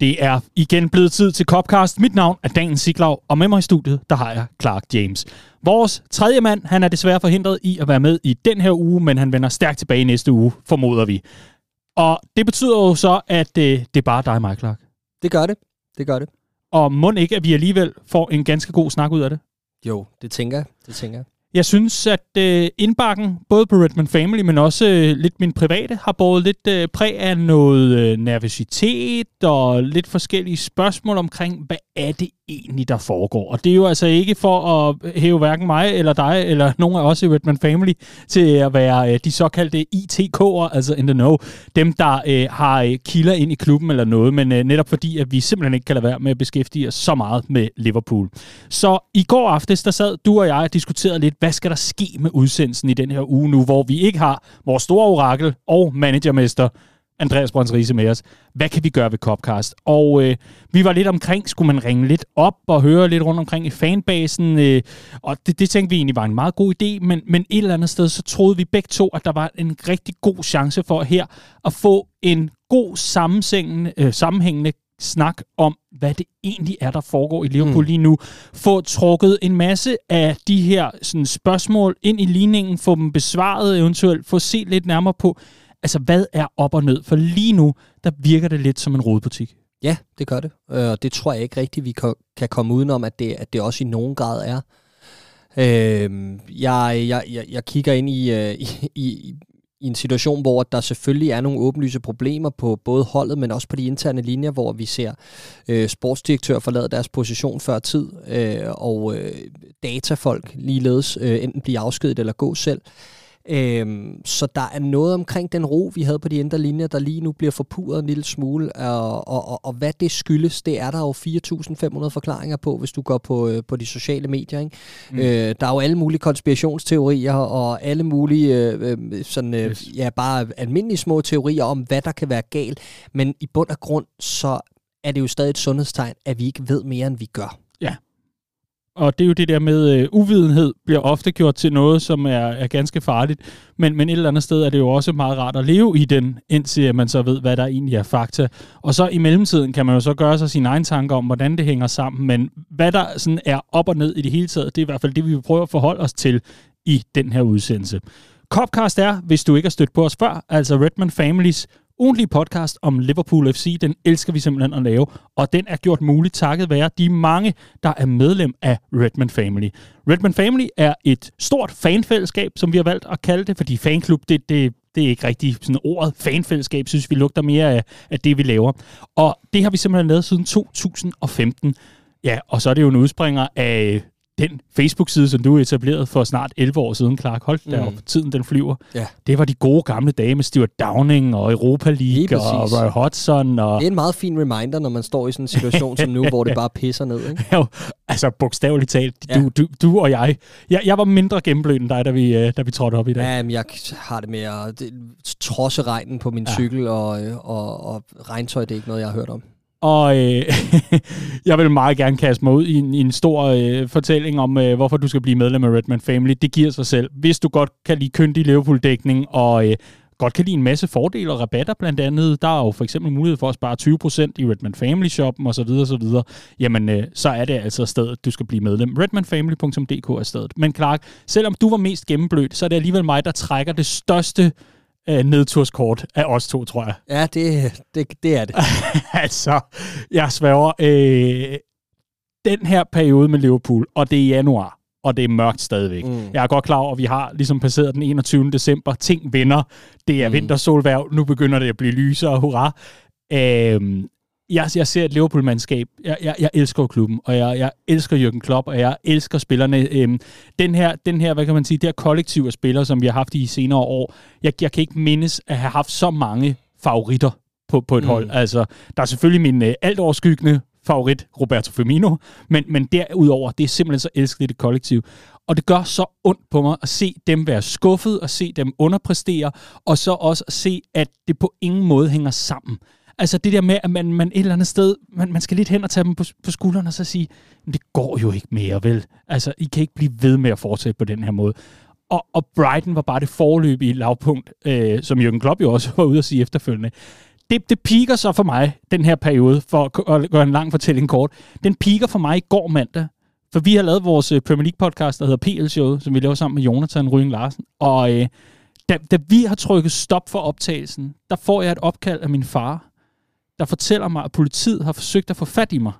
Det er igen blevet tid til Copcast. Mit navn er Daniel Siglaug, og med mig i studiet, der har jeg Clark James. Vores tredje mand, han er desværre forhindret i at være med i den her uge, men han vender stærkt tilbage næste uge, formoder vi. Og det betyder jo så, at øh, det er bare dig og mig, Clark. Det gør det. Det gør det. Og må ikke, at vi alligevel får en ganske god snak ud af det? Jo, det tænker jeg. Det tænker jeg. Jeg synes, at øh, indbakken, både på Redman Family, men også øh, lidt min private, har båret lidt øh, præg af noget øh, nervøsitet og lidt forskellige spørgsmål omkring, hvad er det egentlig, der foregår? Og det er jo altså ikke for at hæve hverken mig eller dig, eller nogen af os i Redman Family, til at være øh, de såkaldte ITK'er, altså in the know. Dem, der øh, har øh, kilder ind i klubben eller noget, men øh, netop fordi, at vi simpelthen ikke kan lade være med at beskæftige os så meget med Liverpool. Så i går aftes, der sad du og jeg og diskuterede lidt, hvad skal der ske med udsendelsen i den her uge nu, hvor vi ikke har vores store orakel og managermester Andreas Brøns Riese med os. Hvad kan vi gøre ved Copcast? Og øh, vi var lidt omkring, skulle man ringe lidt op og høre lidt rundt omkring i fanbasen, øh, og det, det tænkte vi egentlig var en meget god idé, men, men et eller andet sted, så troede vi begge to, at der var en rigtig god chance for her at få en god sammenhængende, øh, sammenhængende snak om, hvad det egentlig er, der foregår i Liverpool mm. lige nu. Få trukket en masse af de her sådan, spørgsmål ind i ligningen, få dem besvaret eventuelt, få set lidt nærmere på, altså hvad er op og ned? For lige nu, der virker det lidt som en rodebutik. Ja, det gør det. Øh, og det tror jeg ikke rigtigt, vi kan komme udenom, at det, at det også i nogen grad er. Øh, jeg, jeg, jeg, jeg kigger ind i, øh, i, i, i en situation, hvor der selvfølgelig er nogle åbenlyse problemer på både holdet, men også på de interne linjer, hvor vi ser øh, sportsdirektør forlade deres position før tid, øh, og øh, datafolk ligeledes øh, enten blive afskedet eller gå selv. Øhm, så der er noget omkring den ro, vi havde på de indre linjer, der lige nu bliver forpurret en lille smule, og, og, og, og hvad det skyldes, det er der jo 4.500 forklaringer på, hvis du går på, øh, på de sociale medier. Ikke? Mm. Øh, der er jo alle mulige konspirationsteorier, og alle mulige øh, øh, sådan, øh, yes. ja, bare almindelige små teorier om, hvad der kan være galt, men i bund og grund, så er det jo stadig et sundhedstegn, at vi ikke ved mere, end vi gør. Ja, og det er jo det der med, øh, uvidenhed bliver ofte gjort til noget, som er, er ganske farligt. Men, men et eller andet sted er det jo også meget rart at leve i den, indtil man så ved, hvad der egentlig er fakta. Og så i mellemtiden kan man jo så gøre sig sine egne tanker om, hvordan det hænger sammen. Men hvad der sådan er op og ned i det hele taget, det er i hvert fald det, vi vil prøve at forholde os til i den her udsendelse. Copcast er, hvis du ikke har stødt på os før, altså Redman Families ugentlige podcast om Liverpool FC. Den elsker vi simpelthen at lave, og den er gjort muligt takket være de mange, der er medlem af Redman Family. Redman Family er et stort fanfællesskab, som vi har valgt at kalde det, fordi fanklub, det, det, det er ikke rigtigt sådan ordet. Fanfællesskab synes vi lugter mere af, af det, vi laver. Og det har vi simpelthen lavet siden 2015. Ja, og så er det jo en udspringer af den Facebook-side, som du etablerede for snart 11 år siden, Clark, hold mm. derop, tiden den flyver. Ja. Det var de gode gamle dage med Stuart Downing og Europa League og Roy Hodgson. Og... Det er en meget fin reminder, når man står i sådan en situation som nu, hvor det bare pisser ned. Ikke? Jo, altså bogstaveligt talt, du, ja. du, du og jeg. jeg. Jeg var mindre gennemblødt end dig, da vi, øh, da vi trådte op i dag. Ja, men jeg har det med at trodse regnen på min ja. cykel, og, og, og regntøj, det er ikke noget, jeg har hørt om. Og øh, jeg vil meget gerne kaste mig ud i en, i en stor øh, fortælling om, øh, hvorfor du skal blive medlem af Redman Family. Det giver sig selv. Hvis du godt kan lide køndig Liverpool-dækning, og øh, godt kan lide en masse fordele og rabatter blandt andet, der er jo for eksempel mulighed for at spare 20% i Redman Family Shoppen osv. osv. Jamen, øh, så er det altså stedet, du skal blive medlem. redmanfamily.dk er stedet. Men Clark, selvom du var mest gennemblødt, så er det alligevel mig, der trækker det største øh, nedturskort af os to, tror jeg. Ja, det, det, det er det. altså, jeg sværger, øh, den her periode med Liverpool, og det er januar, og det er mørkt stadigvæk. Mm. Jeg er godt klar over, at vi har ligesom passeret den 21. december. Ting vinder. Det er mm. vintersolværv. Nu begynder det at blive lysere. Hurra. Øh, jeg, jeg ser et Liverpool-mandskab. Jeg, jeg, jeg elsker klubben, og jeg, jeg elsker Jürgen Klopp, og jeg elsker spillerne. Øhm, den, her, den her, hvad kan man sige, det her kollektiv af spillere, som vi har haft i senere år, jeg, jeg kan ikke mindes at have haft så mange favoritter på, på et mm. hold. Altså, der er selvfølgelig min øh, altoverskyggende favorit, Roberto Firmino, men, men derudover, det er simpelthen så elskeligt et kollektiv. Og det gør så ondt på mig at se dem være skuffet, og se dem underpræstere, og så også at se, at det på ingen måde hænger sammen. Altså det der med, at man, man et eller andet sted, man, man skal lidt hen og tage dem på, på skuldrene og så sige, det går jo ikke mere, vel? Altså, I kan ikke blive ved med at fortsætte på den her måde. Og, og Brighton var bare det forløb i lavpunkt, øh, som Jürgen Klopp jo også var ude at sige efterfølgende. det, det piker så for mig, den her periode, for at gøre en lang fortælling kort. Den piker for mig i går mandag, for vi har lavet vores øh, Premier League podcast, der hedder PL Show, som vi laver sammen med Jonathan Ryding Larsen. Og øh, da, da vi har trykket stop for optagelsen, der får jeg et opkald af min far, der fortæller mig, at politiet har forsøgt at få fat i mig.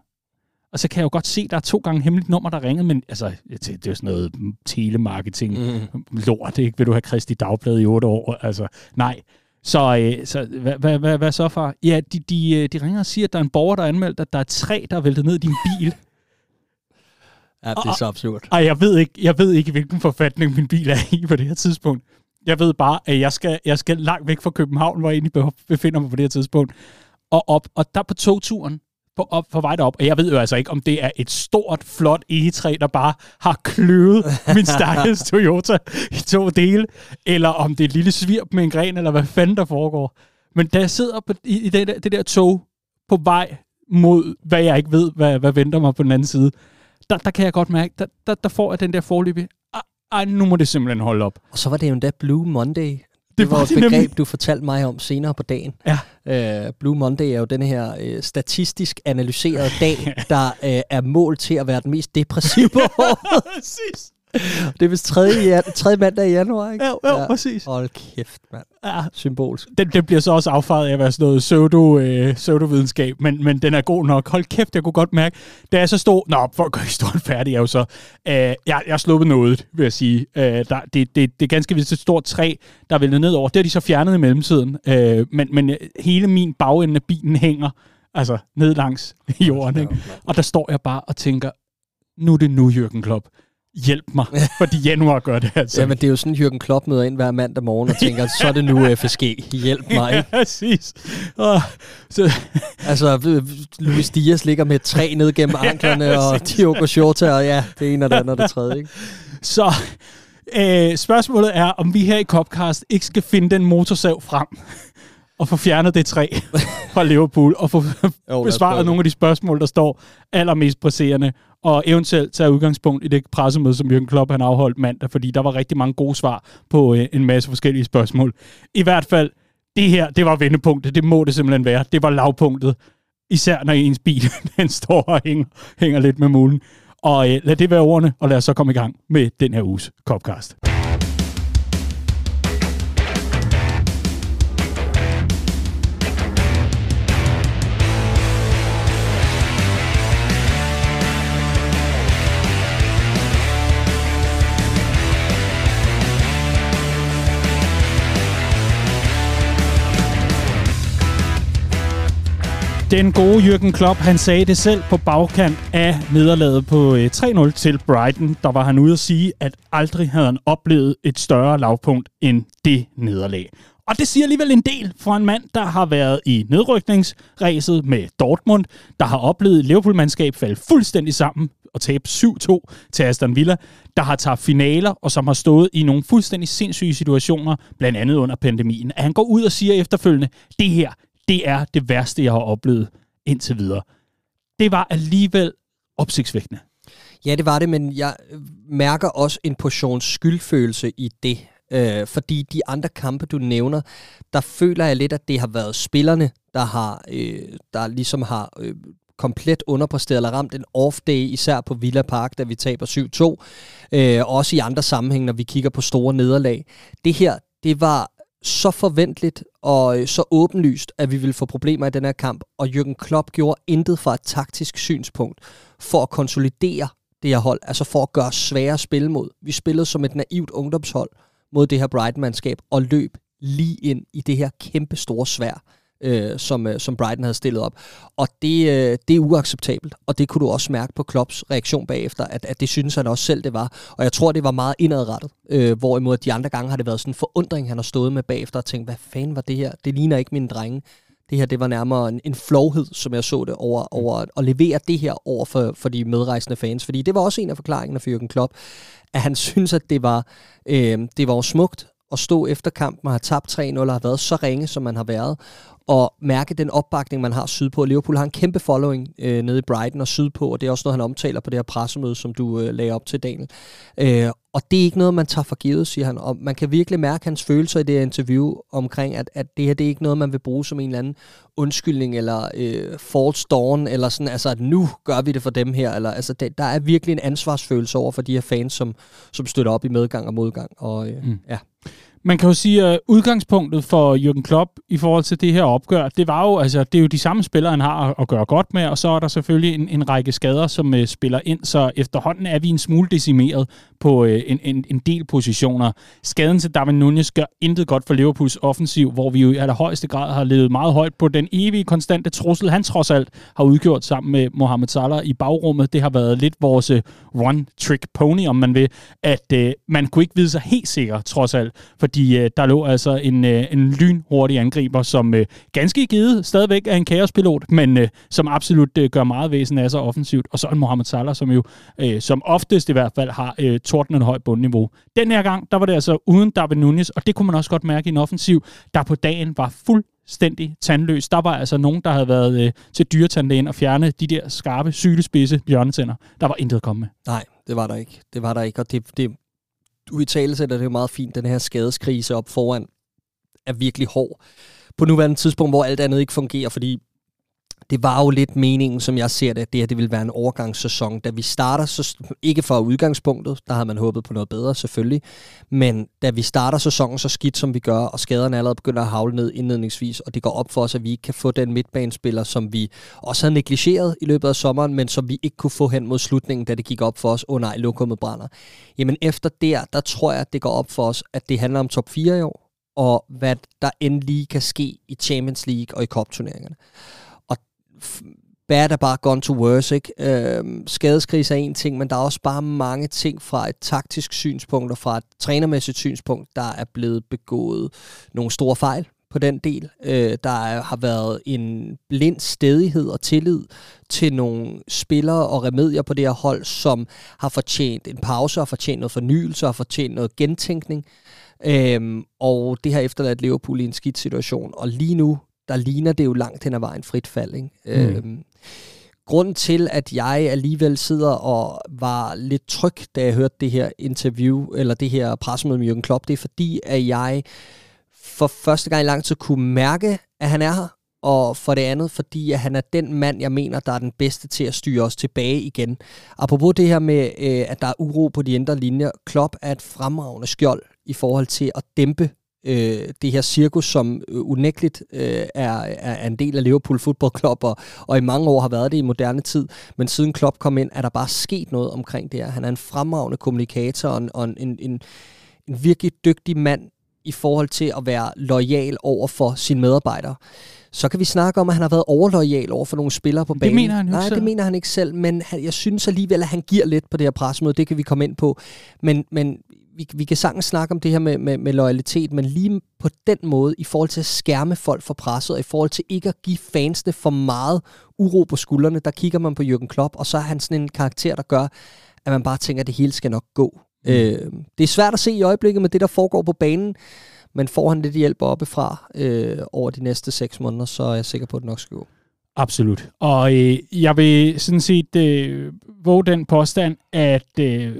Og så kan jeg jo godt se, at der er to gange hemmeligt nummer, der ringede, men altså, det, er jo sådan noget telemarketing mm. lort, ikke? Vil du have Kristi Dagblad i otte år? Altså, nej. Så, øh, så hvad, hvad, hvad, hvad så, far? Ja, de, de, øh, de ringer og siger, at der er en borger, der er anmeldt, at der er tre, der er væltet ned i din bil. ja, det er så absurd. Og, og jeg ved ikke, jeg ved ikke, hvilken forfatning min bil er i på det her tidspunkt. Jeg ved bare, at jeg skal, jeg skal langt væk fra København, hvor jeg egentlig befinder mig på det her tidspunkt. Og op, og der på togturen, på, op, på vej derop, og jeg ved jo altså ikke, om det er et stort, flot egetræ, der bare har kløvet min stakkels Toyota i to dele, eller om det er et lille svirp med en gren, eller hvad fanden der foregår. Men da jeg sidder på, i, i det, der, det der tog på vej mod, hvad jeg ikke ved, hvad, hvad venter mig på den anden side, der, der kan jeg godt mærke, der, der, der får jeg den der forløbige, ej, nu må det simpelthen holde op. Og så var det jo endda Blue Monday. Det, var, et begreb, nemlig. du fortalte mig om senere på dagen. Ja. Uh, Blue Monday er jo den her uh, statistisk analyserede dag, der uh, er mål til at være den mest depressive på året. Præcis. Det er vist tredje, tredje mandag i januar, ikke? Ja, jo, ja. præcis. Hold kæft, mand. Ja. Symbolsk. Den, den bliver så også affejet af at være sådan noget pseudo, øh, pseudovidenskab, men, men den er god nok. Hold kæft, jeg kunne godt mærke, da jeg så stod... Nå, for at gøre historien færdig, er jo så... Øh, jeg, jeg har sluppet noget, vil jeg sige. Øh, der, det, det, det er ganske vist et stort træ, der er væltet ned over. Det har de så fjernet i mellemtiden. Øh, men, men hele min bagende af bilen hænger altså ned langs jorden. Ikke? Og der står jeg bare og tænker, nu er det nu, Jørgen Klopp hjælp mig, fordi januar gør det altså. Jamen, det er jo sådan, Jürgen Klopp møder ind hver mandag morgen og tænker, så er det nu FSG, hjælp mig. Ja, præcis. Og, så. altså, Luis Diaz ligger med tre ned gennem anklerne, ja, og Diogo Jota, og ja, det ene og det andet og det tredje, ikke? Så øh, spørgsmålet er, om vi her i Copcast ikke skal finde den motorsav frem og få fjernet det træ fra Liverpool, og få jo, besvaret nogle af de spørgsmål, der står allermest presserende, og eventuelt tage udgangspunkt i det pressemøde, som Jürgen Klopp han afholdt mandag, fordi der var rigtig mange gode svar på øh, en masse forskellige spørgsmål. I hvert fald, det her, det var vendepunktet, det må det simpelthen være. Det var lavpunktet, især når ens bil den står og hænger, hænger lidt med mulen. Og øh, lad det være ordene, og lad os så komme i gang med den her uges Copcast. Den gode Jürgen Klopp, han sagde det selv på bagkant af nederlaget på øh, 3-0 til Brighton. Der var han ude at sige, at aldrig havde han oplevet et større lavpunkt end det nederlag. Og det siger alligevel en del for en mand, der har været i nedrykningsræset med Dortmund, der har oplevet Liverpool-mandskab falde fuldstændig sammen og tabe 7-2 til Aston Villa, der har taget finaler og som har stået i nogle fuldstændig sindssyge situationer, blandt andet under pandemien. At han går ud og siger efterfølgende, det her, det er det værste, jeg har oplevet indtil videre. Det var alligevel opsigtsvækkende. Ja, det var det, men jeg mærker også en portion skyldfølelse i det. Øh, fordi de andre kampe, du nævner, der føler jeg lidt, at det har været spillerne, der har øh, der ligesom har øh, komplet underpræsteret eller ramt en off-day, især på Villa Park, da vi taber 7-2. Øh, også i andre sammenhænge, når vi kigger på store nederlag. Det her, det var så forventeligt og øh, så åbenlyst, at vi ville få problemer i den her kamp, og Jürgen Klopp gjorde intet fra et taktisk synspunkt for at konsolidere det her hold, altså for at gøre svære spil mod. Vi spillede som et naivt ungdomshold mod det her Brighton-mandskab og løb lige ind i det her kæmpe store svær øh, som, øh, som Brighton havde stillet op. Og det, øh, det er uacceptabelt, og det kunne du også mærke på Klopps reaktion bagefter, at, at det synes han også selv, det var. Og jeg tror, det var meget indadrettet, øh, hvorimod de andre gange har det været sådan en forundring, han har stået med bagefter og tænkt, hvad fanden var det her? Det ligner ikke mine drenge. Det her, det var nærmere en, en flovhed, som jeg så det, over, over at levere det her over for, for de medrejsende fans. Fordi det var også en af forklaringerne for Jürgen Klopp, at han synes, at det var, øh, det var smukt at stå efter kampen og have tabt 3-0 og har været så ringe, som man har været, at mærke den opbakning, man har sydpå. Liverpool har en kæmpe following øh, nede i Brighton og sydpå, og det er også noget, han omtaler på det her pressemøde, som du øh, lagde op til, Daniel. Øh, og det er ikke noget, man tager for givet, siger han. Og man kan virkelig mærke hans følelser i det her interview omkring, at, at det her det er ikke noget, man vil bruge som en eller anden undskyldning eller øh, false dawn, eller sådan, altså at nu gør vi det for dem her. Eller, altså, det, der er virkelig en ansvarsfølelse over for de her fans, som, som støtter op i medgang og modgang. Og, øh, mm. ja. Man kan jo sige, at udgangspunktet for Jürgen Klopp i forhold til det her opgør, det var jo, altså, det er jo de samme spillere, han har at gøre godt med, og så er der selvfølgelig en, en række skader, som uh, spiller ind, så efterhånden er vi en smule decimeret på uh, en, en, en del positioner. Skaden til Darwin Nunez gør intet godt for Liverpools offensiv, hvor vi jo i allerhøjeste grad har levet meget højt på den evige, konstante trussel, han trods alt har udgjort sammen med Mohamed Salah i bagrummet. Det har været lidt vores uh, one-trick pony, om man vil, at uh, man kunne ikke vide sig helt sikker, trods alt, fordi øh, der lå altså en, øh, en lynhurtig angriber, som øh, ganske givet stadigvæk er en kaospilot, men øh, som absolut øh, gør meget væsen af sig offensivt. Og så en Mohamed Salah, som jo øh, som oftest i hvert fald har øh, tordnende højt bundniveau. Den her gang, der var det altså uden David Nunes, og det kunne man også godt mærke i en offensiv, der på dagen var fuld fuldstændig tandløs. Der var altså nogen, der havde været øh, til dyretandlægen og fjerne de der skarpe, sylespidse bjørnetænder. Der var intet at komme med. Nej, det var der ikke. Det var der ikke, og det, det, du i tale sætter det jo meget fint, den her skadeskrise op foran er virkelig hård. På nuværende tidspunkt, hvor alt andet ikke fungerer, fordi det var jo lidt meningen, som jeg ser det, at det her det vil være en overgangssæson. Da vi starter, så ikke fra udgangspunktet, der havde man håbet på noget bedre selvfølgelig, men da vi starter sæsonen så skidt, som vi gør, og skaderne allerede begynder at havle ned indledningsvis, og det går op for os, at vi ikke kan få den midtbanespiller, som vi også havde negligeret i løbet af sommeren, men som vi ikke kunne få hen mod slutningen, da det gik op for os, åh oh, nej, lokummet brænder. Jamen efter der, der tror jeg, at det går op for os, at det handler om top 4 i år, og hvad der endelig kan ske i Champions League og i Cup-turneringerne bad er bare gone to worse, ikke? Øhm, skadeskris er en ting, men der er også bare mange ting fra et taktisk synspunkt og fra et trænermæssigt synspunkt, der er blevet begået nogle store fejl på den del. Øh, der er, har været en blind stedighed og tillid til nogle spillere og remedier på det her hold, som har fortjent en pause, har fortjent noget fornyelse, har fortjent noget gentænkning. Øhm, og det har efterladt Liverpool i en skidt situation. Og lige nu, der ligner det jo langt hen ad vejen frit fald. Ikke? Mm. Øhm, grunden til, at jeg alligevel sidder og var lidt tryg, da jeg hørte det her interview, eller det her pressemøde med Jürgen Klopp, det er fordi, at jeg for første gang i lang tid kunne mærke, at han er her, og for det andet, fordi at han er den mand, jeg mener, der er den bedste til at styre os tilbage igen. Apropos det her med, øh, at der er uro på de indre linjer, Klopp er et fremragende skjold i forhold til at dæmpe øh, det her cirkus, som øh, unægteligt øh, er, er en del af Liverpool Football Club, og, og i mange år har været det i moderne tid. Men siden Klopp kom ind, er der bare sket noget omkring det her. Han er en fremragende kommunikator, og en, og en, en, en virkelig dygtig mand i forhold til at være lojal over for sine medarbejdere. Så kan vi snakke om, at han har været overlojal over for nogle spillere på banen. Det mener han ikke Nej, selv. det mener han ikke selv, men han, jeg synes alligevel, at han giver lidt på det her pressemøde. Det kan vi komme ind på. Men, men vi, vi kan sagtens snakke om det her med, med, med loyalitet, men lige på den måde, i forhold til at skærme folk for presset, og i forhold til ikke at give fansene for meget uro på skuldrene, der kigger man på Jürgen Klopp, og så er han sådan en karakter, der gør, at man bare tænker, at det hele skal nok gå. Mm. Øh, det er svært at se i øjeblikket med det, der foregår på banen, men får han lidt hjælp oppefra øh, over de næste seks måneder, så er jeg sikker på, at det nok skal gå. Absolut. Og øh, jeg vil sådan set øh, våge den påstand, at øh,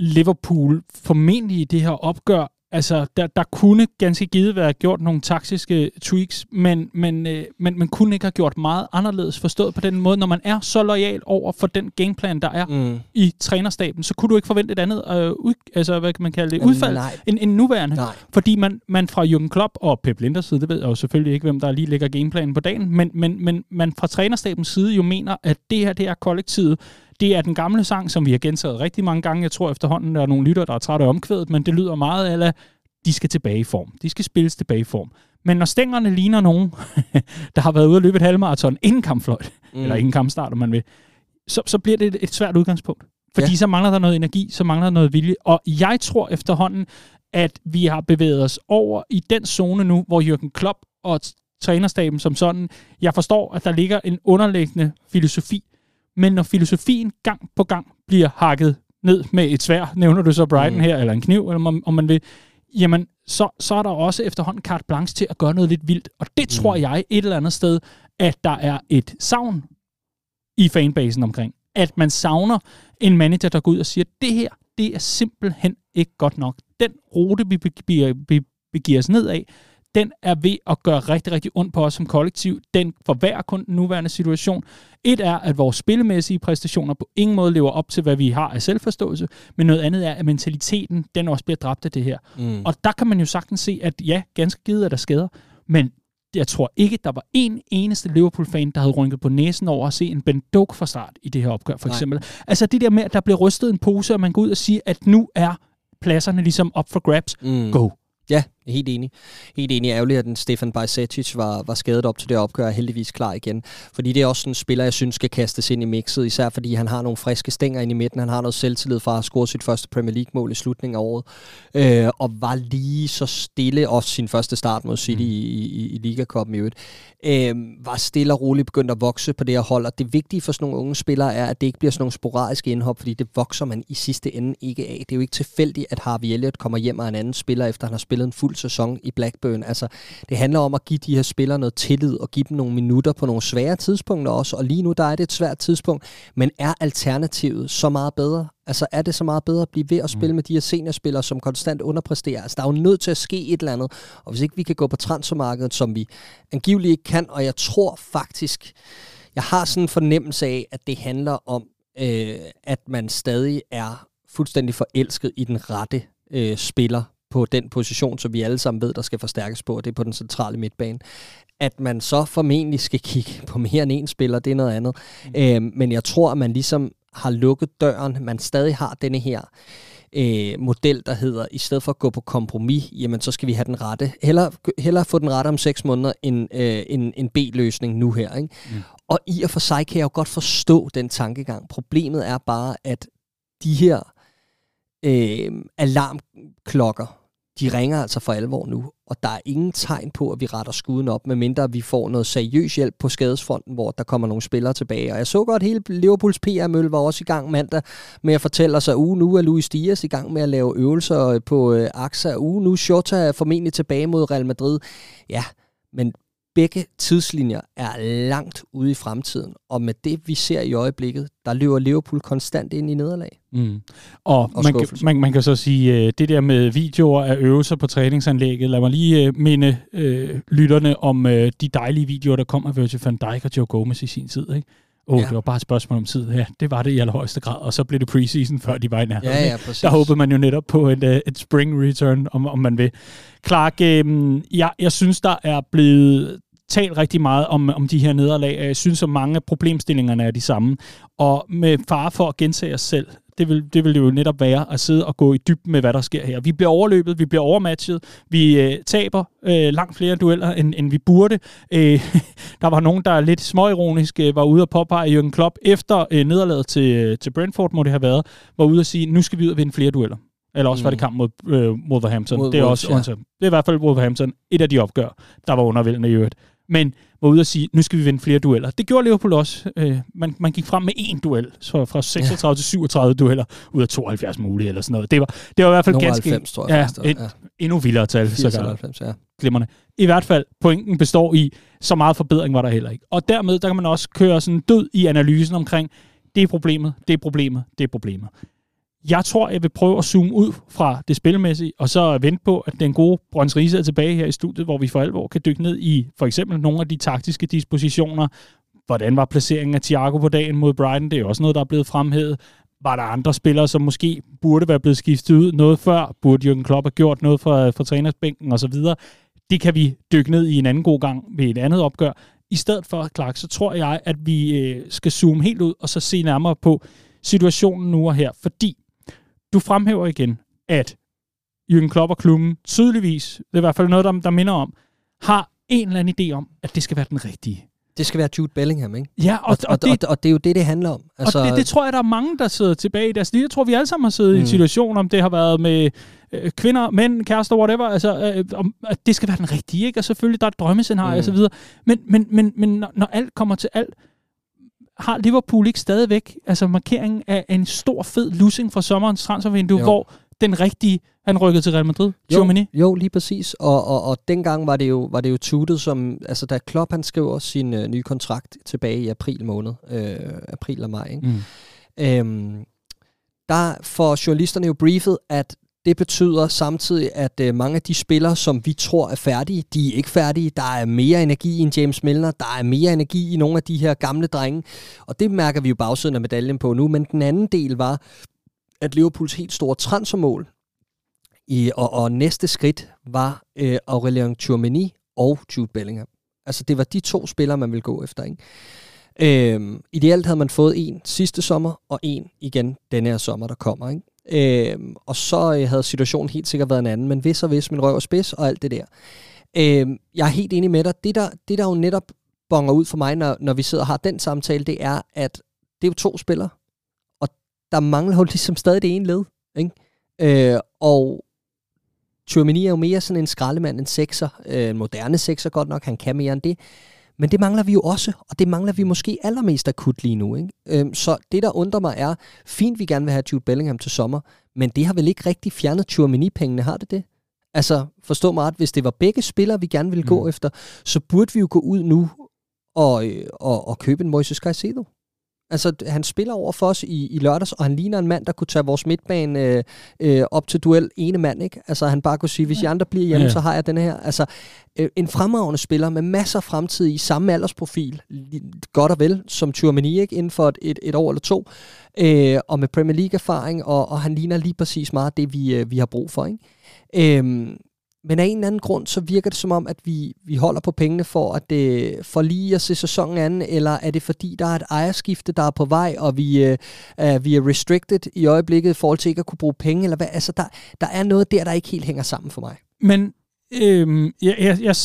Liverpool formentlig i det her opgør Altså, der, der kunne ganske givet være gjort nogle taktiske tweaks, men, men, øh, men man kunne ikke have gjort meget anderledes forstået på den måde. Når man er så lojal over for den gameplan, der er mm. i trænerstaben, så kunne du ikke forvente et andet, øh, ud, altså hvad kan man kalde det, udfald end, end nuværende. Nej. Fordi man, man fra Jürgen Klopp og Pep Linders side, det ved jeg jo selvfølgelig ikke, hvem der lige lægger gameplanen på dagen, men, men, men man fra trænerstabens side jo mener, at det her, det er kollektivet, det er den gamle sang, som vi har gentaget rigtig mange gange. Jeg tror efterhånden, der er nogle lytter, der er trætte af omkvædet, men det lyder meget eller de skal tilbage i form. De skal spilles tilbage i form. Men når stængerne ligner nogen, der har været ude at løbe et halvmarathon inden kampfløjt, mm. eller inden kampstart, om man vil, så, så bliver det et, et svært udgangspunkt. Fordi ja. så mangler der noget energi, så mangler der noget vilje. Og jeg tror efterhånden, at vi har bevæget os over i den zone nu, hvor Jürgen Klopp og trænerstaben som sådan, jeg forstår, at der ligger en underliggende filosofi men når filosofien gang på gang bliver hakket ned med et svær, nævner du så Brighton mm. her, eller en kniv, eller om, om man vil, jamen, så, så er der også efterhånden carte blanche til at gøre noget lidt vildt. Og det tror Mm. jeg et eller andet sted, at der er et savn i fanbasen omkring. At man savner en manager, der går ud og siger, det her, det er simpelthen ikke godt nok. Den rute, vi begiver, vi begiver os ned af, den er ved at gøre rigtig, rigtig ondt på os som kollektiv. Den forværrer kun den nuværende situation. Et er, at vores spillemæssige præstationer på ingen måde lever op til, hvad vi har af selvforståelse, men noget andet er, at mentaliteten, den også bliver dræbt af det her. Mm. Og der kan man jo sagtens se, at ja, ganske givet er der skader, men jeg tror ikke, der var en eneste Liverpool-fan, der havde rynket på næsen over at se en Ben Doak fra start i det her opgør, for Nej. eksempel. Altså det der med, at der bliver rystet en pose, og man går ud og siger, at nu er pladserne ligesom op for grabs. Mm. Go. Ja, helt enig. Helt enig. Ærgerligt, at den Stefan Bajsetic var, var skadet op til det opgør, og heldigvis klar igen. Fordi det er også en spiller, jeg synes skal kastes ind i mixet, især fordi han har nogle friske stænger ind i midten. Han har noget selvtillid fra at score sit første Premier League-mål i slutningen af året. Øh, og var lige så stille, også sin første start mod City mm. i, i, i Liga-koppen i øvrigt. Øh, var stille og roligt begyndt at vokse på det her hold. Og det vigtige for sådan nogle unge spillere er, at det ikke bliver sådan nogle sporadiske indhop, fordi det vokser man i sidste ende ikke af. Det er jo ikke tilfældigt, at Harvey Elliott kommer hjem af en anden spiller, efter han har spillet en fuld sæson i Blackburn. Altså, det handler om at give de her spillere noget tillid og give dem nogle minutter på nogle svære tidspunkter også. Og lige nu, der er det et svært tidspunkt. Men er alternativet så meget bedre? Altså, er det så meget bedre at blive ved at spille mm. med de her seniorspillere, som konstant underpresterer? Altså, der er jo nødt til at ske et eller andet. Og hvis ikke vi kan gå på transfermarkedet, som vi angiveligt ikke kan, og jeg tror faktisk, jeg har sådan en fornemmelse af, at det handler om, øh, at man stadig er fuldstændig forelsket i den rette øh, spiller på den position, som vi alle sammen ved, der skal forstærkes på, og det er på den centrale midtbane. At man så formentlig skal kigge på mere end en spiller, det er noget andet. Mm. Øh, men jeg tror, at man ligesom har lukket døren. Man stadig har denne her øh, model, der hedder, i stedet for at gå på kompromis, jamen så skal vi have den rette. Heller, hellere få den rette om seks måneder, end øh, en, en B-løsning nu her. Ikke? Mm. Og i og for sig kan jeg jo godt forstå den tankegang. Problemet er bare, at de her øh, alarmklokker, de ringer altså for alvor nu, og der er ingen tegn på, at vi retter skuden op, medmindre vi får noget seriøs hjælp på skadesfronten, hvor der kommer nogle spillere tilbage. Og jeg så godt, at hele Liverpools PR-mølle var også i gang mandag med at fortælle os, at uge nu er Luis Dias i gang med at lave øvelser på øh, AXA. Uge nu Shota er formentlig tilbage mod Real Madrid. Ja, men begge tidslinjer er langt ude i fremtiden, og med det, vi ser i øjeblikket, der løber Liverpool konstant ind i nederlag. Mm. Og, Og man, kan, man, man kan så sige, øh, det der med videoer af øvelser på træningsanlægget, lad mig lige øh, minde øh, lytterne om øh, de dejlige videoer, der kom af Virgil van Dijk og Joe Gomez i sin tid. Ikke? Åh, oh, Ja. det var bare et spørgsmål om tid. Ja, det var det i allerhøjeste grad. Og så blev det preseason, før de var i nærheden. Ja, ja, præcis. Der håbede man jo netop på et, uh, et spring return, om, om man vil. Clark, øh, jeg, jeg synes, der er blevet talt rigtig meget om, om de her nederlag. og Jeg synes, at mange af problemstillingerne er de samme. Og med fare for at gentage os selv, det vil, det vil det jo netop være at sidde og gå i dybden med, hvad der sker her. Vi bliver overløbet, vi bliver overmatchet, vi øh, taber øh, langt flere dueller, end, end vi burde. Øh, der var nogen, der lidt småironisk øh, var ude at påpege Jürgen Klopp efter øh, nederlaget til, øh, til Brentford, må det have været, var ude at sige, nu skal vi ud og vinde flere dueller. Eller også mm. var det kamp mod øh, Wolverhampton. Mod det er Wolves, også ja. ja. Det er i hvert fald Wolverhampton. Et af de opgør, der var undervældende i øvrigt. Men var ude at sige, nu skal vi vinde flere dueller. Det gjorde Liverpool også. Øh, man, man gik frem med én duel, så fra 36 ja. til 37 dueller ud af 72 mulige eller sådan noget. Det var, det var i hvert fald Nogle ganske 90, tror jeg. ja, faktisk, et ja. endnu vildere tal. 80 Så eller 90, ja. glimrende. I hvert fald, pointen består i, så meget forbedring var der heller ikke. Og dermed, der kan man også køre sådan død i analysen omkring, det er problemet, det er problemet, det er problemet. Jeg tror, jeg vil prøve at zoome ud fra det spilmæssige, og så vente på, at den gode Brøns Riese er tilbage her i studiet, hvor vi for alvor kan dykke ned i for eksempel nogle af de taktiske dispositioner. Hvordan var placeringen af Thiago på dagen mod Brighton? Det er også noget, der er blevet fremhævet. Var der andre spillere, som måske burde være blevet skiftet ud noget før? Burde Jürgen Klopp have gjort noget for, for trænersbænken osv.? Det kan vi dykke ned i en anden god gang ved et andet opgør. I stedet for, Clark, så tror jeg, at vi øh, skal zoome helt ud og så se nærmere på situationen nu og her. Fordi du fremhæver igen, at Jürgen Klopp og klubben tydeligvis, det er i hvert fald noget, der, der minder om, har en eller anden idé om, at det skal være den rigtige. Det skal være Jude Bellingham, ikke? Ja, og, Og, og, og, det, og, og det er jo det, det handler om. altså, og det, det tror jeg, der er mange, der sidder tilbage i deres liv. Jeg tror, vi alle sammen har siddet mm. i en Mm. situation, om det har været med øh, kvinder, mænd, kærester, whatever, altså, øh, om, at det skal være den rigtige, ikke? Og selvfølgelig, der er et drømmescenarie Mm. og så videre. Men, men, men, men når, når alt kommer til alt, har Liverpool ikke stadigvæk altså markeringen af en stor, fed losing fra sommerens transfervindue, Jo. hvor den rigtige, han rykkede til Real Madrid, jo, Jo, lige præcis. Og, og, og dengang var det jo, var det jo tutet som, altså da Klopp han skriver sin øh, nye kontrakt tilbage i april måned, øh, april og maj, ikke? Mm. Øhm, der får journalisterne jo briefet, at det betyder samtidig, at øh, mange af de spillere, som vi tror er færdige, de er ikke færdige. Der er mere energi i en James Milner, der er mere energi i nogle af de her gamle drenge, og det mærker vi jo bagsiden af medaljen på nu. Men den anden del var, at Liverpools helt store transfermål i, og, og næste skridt var øh, Aurelien Tchouameni og Jude Bellingham. Altså det var de to spillere, man ville gå efter. Ikke? Øhm, ideelt havde man fået en sidste sommer, og en igen denne her sommer, der kommer. Ikke? Øh, og så øh, havde situationen helt sikkert været en anden, men hvis og hvis min røv og spids og alt det der. Øh, jeg er helt enig med dig. Det der, det der jo netop bonger ud for mig, når, når vi sidder og har den samtale, det er, at det er jo to spillere, og der mangler jo ligesom stadig det ene led. Ikke? Øh, og Tchouameni er jo mere sådan en skraldemand, en sekser, øh, en moderne sekser godt nok, han kan mere end det. Men det mangler vi jo også, og det mangler vi måske allermest akut lige nu. Ikke? Øhm, så det, der undrer mig, er, fint vi gerne vil have Jude Bellingham til sommer, men det har vel ikke rigtig fjernet Tchouameni-pengene, har det det? Altså, forstå mig ret, hvis det var begge spillere, vi gerne ville mm. gå efter, så burde vi jo gå ud nu og, øh, og, og købe en Moises Caicedo. Altså, han spiller over for os i, i lørdags, og han ligner en mand, der kunne tage vores midtbane øh, øh, op til duel ene mand, ikke? Altså, han bare kunne sige, hvis I andre bliver hjemme, ja. så har jeg den her. Altså, øh, en fremragende spiller med masser af fremtid i samme aldersprofil, godt og vel, som Tchouameni, ikke? Inden for et, et, et år eller to, øh, og med Premier League-erfaring, og, og han ligner lige præcis meget det, vi, øh, vi har brug for, ikke? Øh, men af en eller anden grund, så virker det som om, at vi, vi holder på pengene for, at det, for lige at se sæsonen an, eller er det fordi, der er et ejerskifte, der er på vej, og vi, øh, vi er restricted i øjeblikket i forhold til ikke at kunne bruge penge, eller hvad? Altså, der, der er noget der, der ikke helt hænger sammen for mig. Men Øhm, jeg, jeg, jeg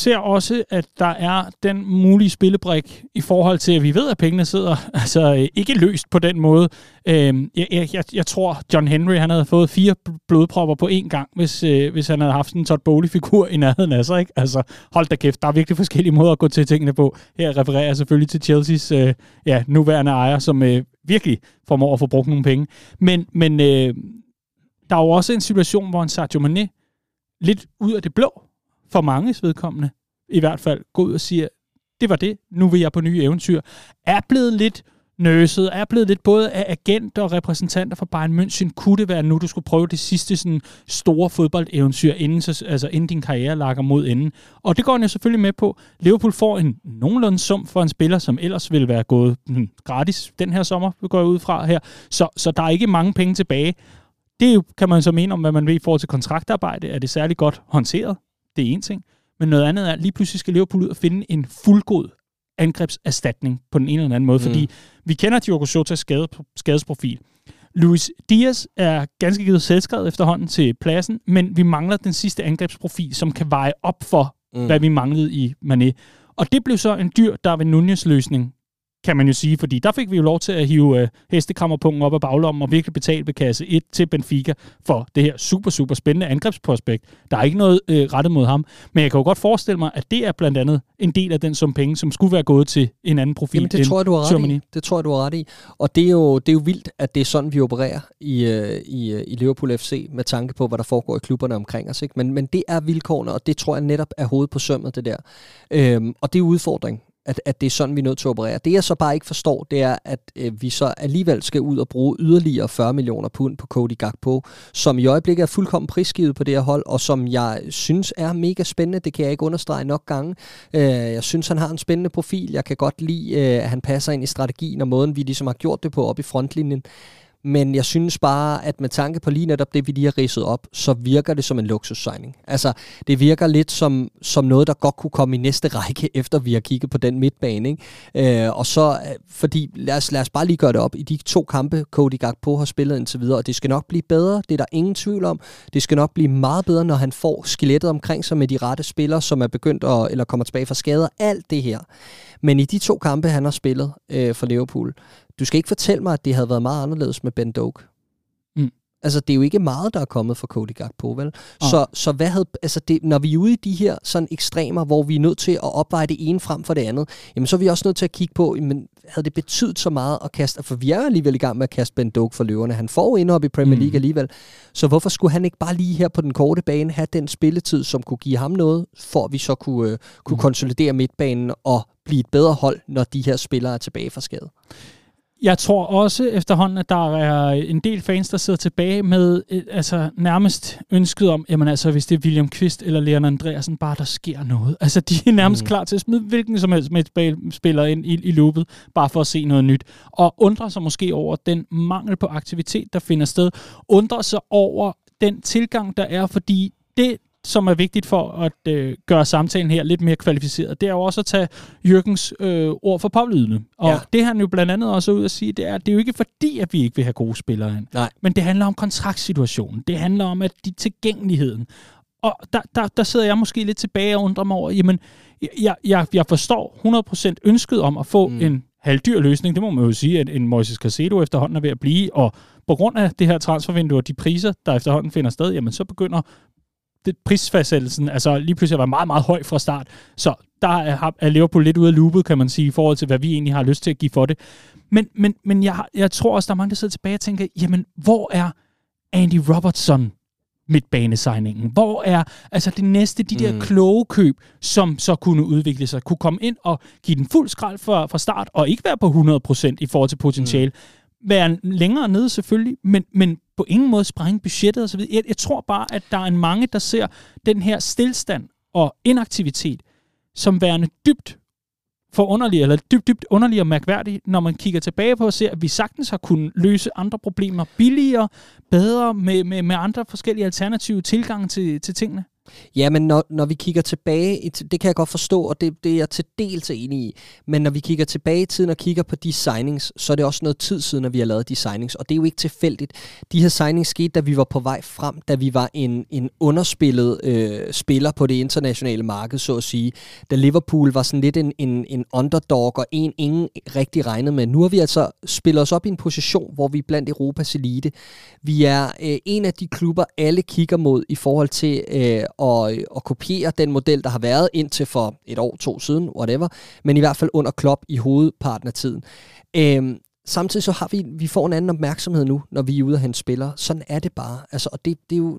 ser også, at der er den mulige spillebrik i forhold til, at vi ved, at pengene sidder altså øh, ikke løst på den måde. Øh, jeg, jeg, jeg tror, John Henry han havde fået fire blodpropper på én gang, hvis, øh, hvis han havde haft en Todd Bowley-figur i nærheden af sig. Ikke? Altså, hold da kæft, der er virkelig forskellige måder at gå til tingene på. Her refererer jeg selvfølgelig til Chelseas øh, ja, nuværende ejer, som øh, virkelig formår at få brugt nogle penge. Men, men øh, der er jo også en situation, hvor en Sadio Mane lidt ud af det blå, for manges vedkommende, i hvert fald, gå ud og siger, det var det, nu vil jeg på nye eventyr, er blevet lidt nøset, er blevet lidt både af agenter og repræsentanter for Bayern München. Kunne det være nu, du skulle prøve det sidste sådan, store fodboldeventyr, inden, så, altså, inden din karriere lakker mod enden? Og det går han jo selvfølgelig med på. Liverpool får en nogenlunde sum for en spiller, som ellers ville være gået hmm, gratis den her sommer, går jeg ud fra her. Så, så der er ikke mange penge tilbage. Det kan man så mene om, hvad man ved i forhold til kontraktarbejde. Er det særlig godt håndteret? Det er en ting. Men noget andet er, at lige pludselig skal Liverpool ud og finde en fuldgod angrebserstatning på den ene eller anden måde, mm. fordi vi kender Diogo Jotas skade, skadesprofil. Luis Diaz er ganske givet selvskrevet efterhånden til pladsen, men vi mangler den sidste angrebsprofil, som kan veje op for, mm. hvad vi manglede i Mané. Og det blev så en dyr Darwin Nunez-løsning, kan man jo sige, fordi der fik vi jo lov til at hive øh, hestekammerpunkten op af baglommen og virkelig betale ved kasse 1 til Benfica for det her super, super spændende angrebsprospekt. Der er ikke noget øh, rettet mod ham, men jeg kan jo godt forestille mig, at det er blandt andet en del af den sum penge, som skulle være gået til en anden profil Jamen, det tror jeg, du har ret i. Det tror jeg, du har ret i. Og det er jo, det er jo vildt, at det er sådan, vi opererer i, øh, i, øh, i Liverpool FC, med tanke på, hvad der foregår i klubberne omkring os. Ikke? Men, men det er vilkårene, og det tror jeg netop er hovedet på sømmet, det der. Øhm, og det er udfordring at, at det er sådan, vi er nødt til at operere. Det jeg så bare ikke forstår, det er, at øh, vi så alligevel skal ud og bruge yderligere 40 millioner pund på Cody Gakpo, som i øjeblikket er fuldkommen prisgivet på det her hold, og som jeg synes er mega spændende. Det kan jeg ikke understrege nok gange. Øh, jeg synes, han har en spændende profil. Jeg kan godt lide, øh, at han passer ind i strategien og måden, vi ligesom har gjort det på op i frontlinjen. Men jeg synes bare, at med tanke på lige netop det, vi lige har ridset op, så virker det som en luksussigning. Altså, det virker lidt som, som noget, der godt kunne komme i næste række, efter vi har kigget på den midtbane. Ikke? Øh, og så, øh, fordi, lad os, lad os bare lige gøre det op. I de to kampe, Cody Gakpo har spillet indtil videre, og det skal nok blive bedre, det er der ingen tvivl om. Det skal nok blive meget bedre, når han får skelettet omkring sig med de rette spillere, som er begyndt at, eller kommer tilbage fra skader. Alt det her. Men i de to kampe, han har spillet øh, for Liverpool, du skal ikke fortælle mig, at det havde været meget anderledes med Ben Doak. Mm. Altså, det er jo ikke meget, der er kommet fra Cody Gakpo, vel? Oh. Så, så hvad havde, altså det, når vi er ude i de her sådan ekstremer, hvor vi er nødt til at opveje det ene frem for det andet, jamen så er vi også nødt til at kigge på, men havde det betydet så meget at kaste, for vi er alligevel i gang med at kaste Ben Doak for løverne. Han får jo op i Premier League mm. alligevel. Så hvorfor skulle han ikke bare lige her på den korte bane have den spilletid, som kunne give ham noget, for at vi så kunne, uh, kunne mm. konsolidere midtbanen og blive et bedre hold, når de her spillere er tilbage fra skade? Jeg tror også efterhånden, at der er en del fans, der sidder tilbage med et, altså nærmest ønsket om, jamen altså, hvis det er William Kvist eller Leon Andreasen, bare der sker noget. Altså, de er nærmest mm. klar til at smide hvilken som helst spiller ind i, i loopet, bare for at se noget nyt. Og undrer sig måske over den mangel på aktivitet, der finder sted. Undrer sig over den tilgang, der er, fordi det, som er vigtigt for at øh, gøre samtalen her lidt mere kvalificeret, det er jo også at tage Jørgens øh, ord for pålydende. Og ja. det han jo blandt andet også ud at sige, det er, at det er jo ikke fordi, at vi ikke vil have gode spillere ind. Nej. Men det handler om kontraktsituationen. Det handler om at de tilgængeligheden. Og der, der, der sidder jeg måske lidt tilbage og undrer mig over, jamen, jeg, jeg, jeg forstår 100% ønsket om at få mm. en halvdyr løsning. Det må man jo sige, at en Moises Casedo efterhånden er ved at blive, og på grund af det her transfervindue og de priser, der efterhånden finder sted, jamen så begynder det, prisfastsættelsen altså lige pludselig var meget, meget høj fra start. Så der er, er Liverpool lidt ude af loopet, kan man sige, i forhold til, hvad vi egentlig har lyst til at give for det. Men, men, men jeg, jeg tror også, der er mange, der sidder tilbage og tænker, jamen, hvor er Andy Robertson midtbanesigningen? Hvor er altså det næste, de der mm. kloge køb, som så kunne udvikle sig, kunne komme ind og give den fuld skrald fra, fra start, og ikke være på 100% i forhold til potentiale, mm være længere nede selvfølgelig, men, men på ingen måde sprænge budgettet osv. Jeg, jeg tror bare, at der er en mange, der ser den her stillstand og inaktivitet som værende dybt forunderlig, eller dybt, dybt underlig og mærkværdig, når man kigger tilbage på og ser, at vi sagtens har kunnet løse andre problemer billigere, bedre, med, med, med andre forskellige alternative tilgange til, til tingene. Ja, men når, når vi kigger tilbage, det kan jeg godt forstå, og det, det er jeg til dels enig i, men når vi kigger tilbage i tiden og kigger på de signings, så er det også noget tid siden, at vi har lavet de signings, og det er jo ikke tilfældigt. De her signings skete, da vi var på vej frem, da vi var en, en underspillet øh, spiller på det internationale marked, så at sige. Da Liverpool var sådan lidt en, en, en underdog, og en ingen rigtig regnede med. Nu har vi altså spillet os op i en position, hvor vi er blandt Europas elite. Vi er øh, en af de klubber, alle kigger mod i forhold til øh, at, at kopiere den model, der har været indtil for et år, to siden, whatever, men i hvert fald under Klopp i hovedparten af tiden. Øhm, samtidig så har vi, vi får en anden opmærksomhed nu, når vi er ude og hente spillere. Sådan er det bare. Altså, og det, det er jo,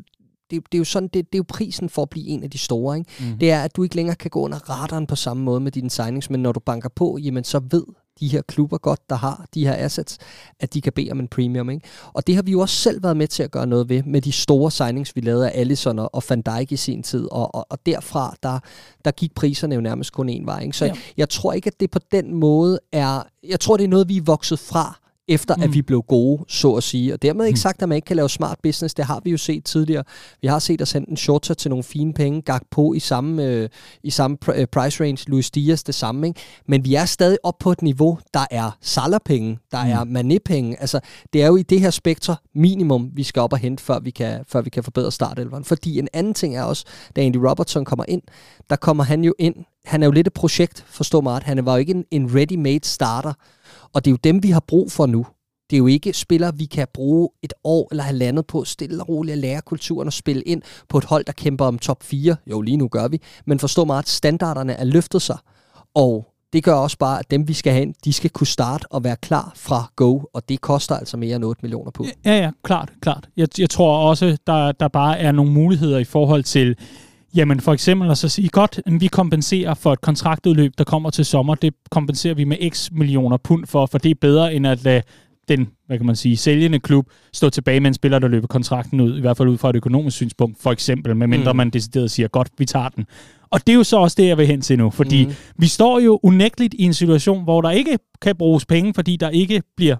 det, det, er jo sådan, det, det er jo prisen for at blive en af de store. Ikke? Mm. Det er, at du ikke længere kan gå under radaren på samme måde med dine signings, men når du banker på, jamen så ved de her klubber godt, der har de her assets, at de kan bede om en premium. Ikke? Og det har vi jo også selv været med til at gøre noget ved, med de store signings, vi lavede af Allison og Van Dijk i sin tid, og, og, og derfra, der, der gik priserne jo nærmest kun en vej. Ikke? Så ja. jeg, jeg tror ikke, at det på den måde er, jeg tror, det er noget, vi er vokset fra, efter mm. at vi blev gode, så at sige. Og dermed ikke mm. sagt, at man ikke kan lave smart business. Det har vi jo set tidligere. Vi har set os hente en shorter til nogle fine penge, gak på i samme, øh, i samme pr- øh, price range, Luis Diaz det samme. Ikke? Men vi er stadig op på et niveau, der er Salah-penge, der mm. er Mané-penge. Altså, det er jo i det her spektrum minimum, vi skal op og hente, før vi kan, før vi kan forbedre startelveren. Fordi en anden ting er også, da Andy Robertson kommer ind, der kommer han jo ind. Han er jo lidt et projekt, forstå mig Han var jo ikke en, en ready-made starter. Og det er jo dem, vi har brug for nu. Det er jo ikke spillere, vi kan bruge et år eller halvandet på stille og roligt at lære kulturen og spille ind på et hold, der kæmper om top 4. Jo, lige nu gør vi. Men forstå mig, at standarderne er løftet sig. Og det gør også bare, at dem, vi skal have ind, de skal kunne starte og være klar fra go, og det koster altså mere end 8 millioner på. Ja, ja, klart, klart. Jeg, jeg tror også, der, der bare er nogle muligheder i forhold til Jamen for eksempel at så sige, godt, vi kompenserer for et kontraktudløb, der kommer til sommer. Det kompenserer vi med x millioner pund for, for det er bedre end at lade den, hvad kan man sige, sælgende klub stå tilbage med en spiller, der løber kontrakten ud, i hvert fald ud fra et økonomisk synspunkt, for eksempel, medmindre mm. man decideret siger, godt, vi tager den. Og det er jo så også det, jeg vil hen til nu, fordi mm. vi står jo unægteligt i en situation, hvor der ikke kan bruges penge, fordi der ikke bliver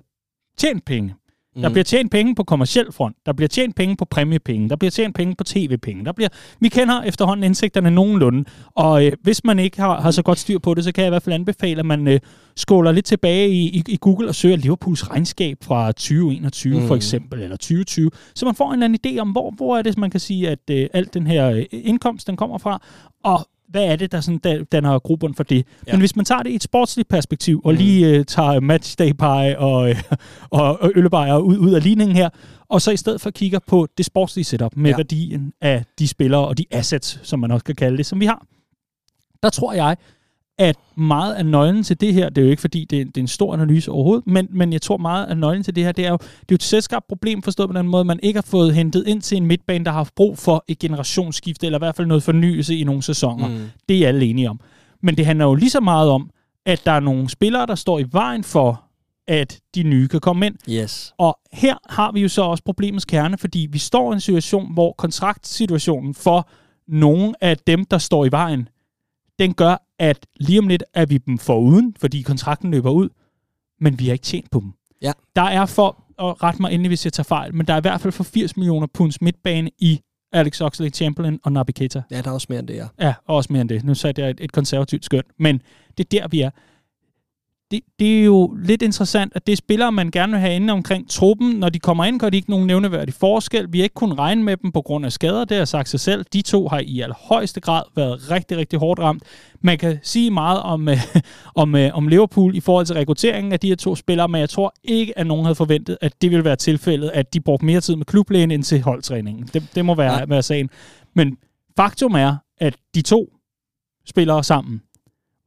tjent penge. Mm. Der bliver tjent penge på kommersiel front. Der bliver tjent penge på præmiepenge. Der bliver tjent penge på tv-penge. Der bliver, vi kender efterhånden indsigterne nogenlunde. Og øh, hvis man ikke har, har så godt styr på det, så kan jeg i hvert fald anbefale, at man øh, skåler lidt tilbage i, i, i Google og søger Liverpools regnskab fra 2021 mm. for eksempel, eller 2020. Så man får en eller anden idé om, hvor, hvor er det, man kan sige, at øh, alt den her øh, indkomst, den kommer fra. Og hvad er det, der sådan danner grobund for det? Ja. Men hvis man tager det i et sportsligt perspektiv, og Mm. lige øh, tager matchday pie og, øh, og, og øllebajer ud, ud af ligningen her, og så i stedet for kigger på det sportslige setup med ja. værdien af de spillere og de assets, som man også kan kalde det, som vi har, der tror jeg, at meget af nøglen til det her, det er jo ikke fordi, det er, det er en stor analyse overhovedet, men, men jeg tror meget af nøglen til det her, det er jo, det er jo et selskabt problem forstået på den måde, man ikke har fået hentet ind til en midtbane, der har haft brug for et generationsskifte, eller i hvert fald noget fornyelse i nogle sæsoner. Mm. Det er alle enige om. Men det handler jo lige så meget om, at der er nogle spillere, der står i vejen for, at de nye kan komme ind. Yes. Og her har vi jo så også problemets kerne, fordi vi står i en situation, hvor kontraktsituationen for nogle af dem, der står i vejen, den gør, at lige om lidt er vi dem foruden, fordi kontrakten løber ud, men vi har ikke tjent på dem. Ja. Der er for, og ret mig endelig, hvis jeg tager fejl, men der er i hvert fald for 80 millioner punds midtbane i Alex Oxlade-Chamberlain og Naby Keita. Ja, der er også mere end det, ja. Ja, og også mere end det. Nu satte jeg et, et konservativt skøn. Men det er der, vi er. Det, det er jo lidt interessant, at det er spillere, man gerne vil have inde omkring truppen. Når de kommer ind, gør de ikke nogen nævneværdig forskel. Vi har ikke kunnet regne med dem på grund af skader. Det har sagt sig selv. De to har i allerhøjeste grad været rigtig, rigtig hårdt ramt. Man kan sige meget om, øh, om, øh, om Liverpool i forhold til rekrutteringen af de her to spillere, men jeg tror ikke, at nogen havde forventet, at det ville være tilfældet, at de brugte mere tid med klublægen end til holdtræningen. Det, det må være, Ja. være sagen. Men faktum er, at de to spillere sammen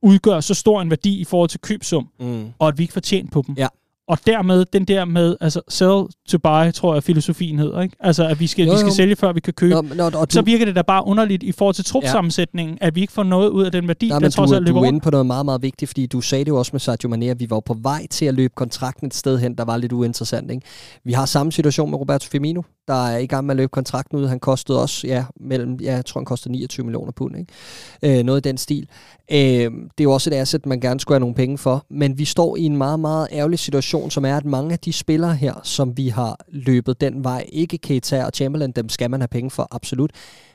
udgør så stor en værdi i forhold til købsum, Mm. og at vi ikke får tjent på dem. Ja. Og dermed den der med, altså sell to buy, tror jeg, filosofien hedder, ikke? Altså, at vi skal, Jo, vi skal jo. sælge, før vi kan købe. Nå, du, så virker det da bare underligt i forhold til trupsammensætningen, at vi ikke får noget ud af den værdi, Nej, der trods du, alt du løber er rundt. inde på noget meget, meget vigtigt, fordi du sagde det jo også med Sadio Mane, at vi var på vej til at løbe kontrakten et sted hen, der var lidt uinteressant. Ikke? Vi har samme situation med Roberto Firmino, der er i gang med at løbe kontrakten ud. Han kostede også, ja, mellem, ja jeg tror han kostede 29 millioner pund. Ikke? Øh, noget i den stil. Øh, det er jo også et asset, man gerne skulle have nogle penge for, men vi står i en meget, meget ærgerlig situation, som er, at mange af de spillere her, som vi har løbet den vej, ikke Keita og Chamberlain, dem skal man have penge for, absolut,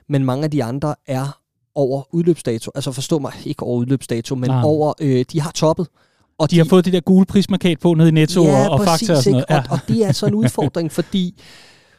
men mange af de andre er over udløbsdato. Altså forstå mig, ikke over udløbsdato, men Nej. over, øh, de har toppet. Og De har fået det der gule prismarkat på nede i Netto ja, og, og Fakta og sådan noget. Og, og det er altså en udfordring, fordi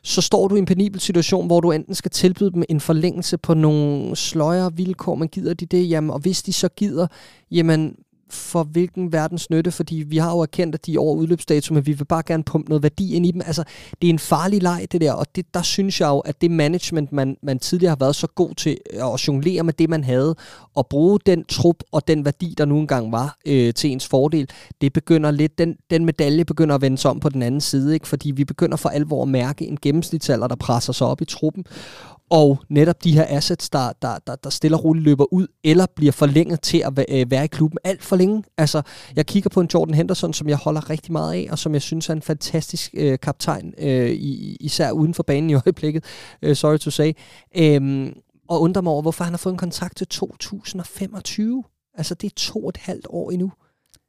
så står du i en penibel situation, hvor du enten skal tilbyde dem en forlængelse på nogle sløjere vilkår, men gider de det? Jamen, og hvis de så gider, jamen, for hvilken verdens nytte, fordi vi har jo erkendt, at de er over udløbsdato, men vi vil bare gerne pumpe noget værdi ind i dem. Altså, det er en farlig leg, det der, og det, der synes jeg jo, at det management, man, man tidligere har været så god til at jonglere med det, man havde, og bruge den trup og den værdi, der nu engang var øh, til ens fordel, det begynder lidt, den, den medalje begynder at vende sig om på den anden side, ikke? fordi vi begynder for alvor at mærke en gennemsnitsalder, der presser sig op i truppen, og netop de her assets, der, der, der, der stille og roligt løber ud, eller bliver forlænget til at øh, være i klubben alt for længe. Altså, jeg kigger på en Jordan Henderson, som jeg holder rigtig meget af, og som jeg synes er en fantastisk øh, kaptajn, øh, i, især uden for banen i øjeblikket, øh, sorry to say, øhm, og undrer mig over, hvorfor han har fået en kontrakt til 2025. Altså, det er to og et halvt år endnu.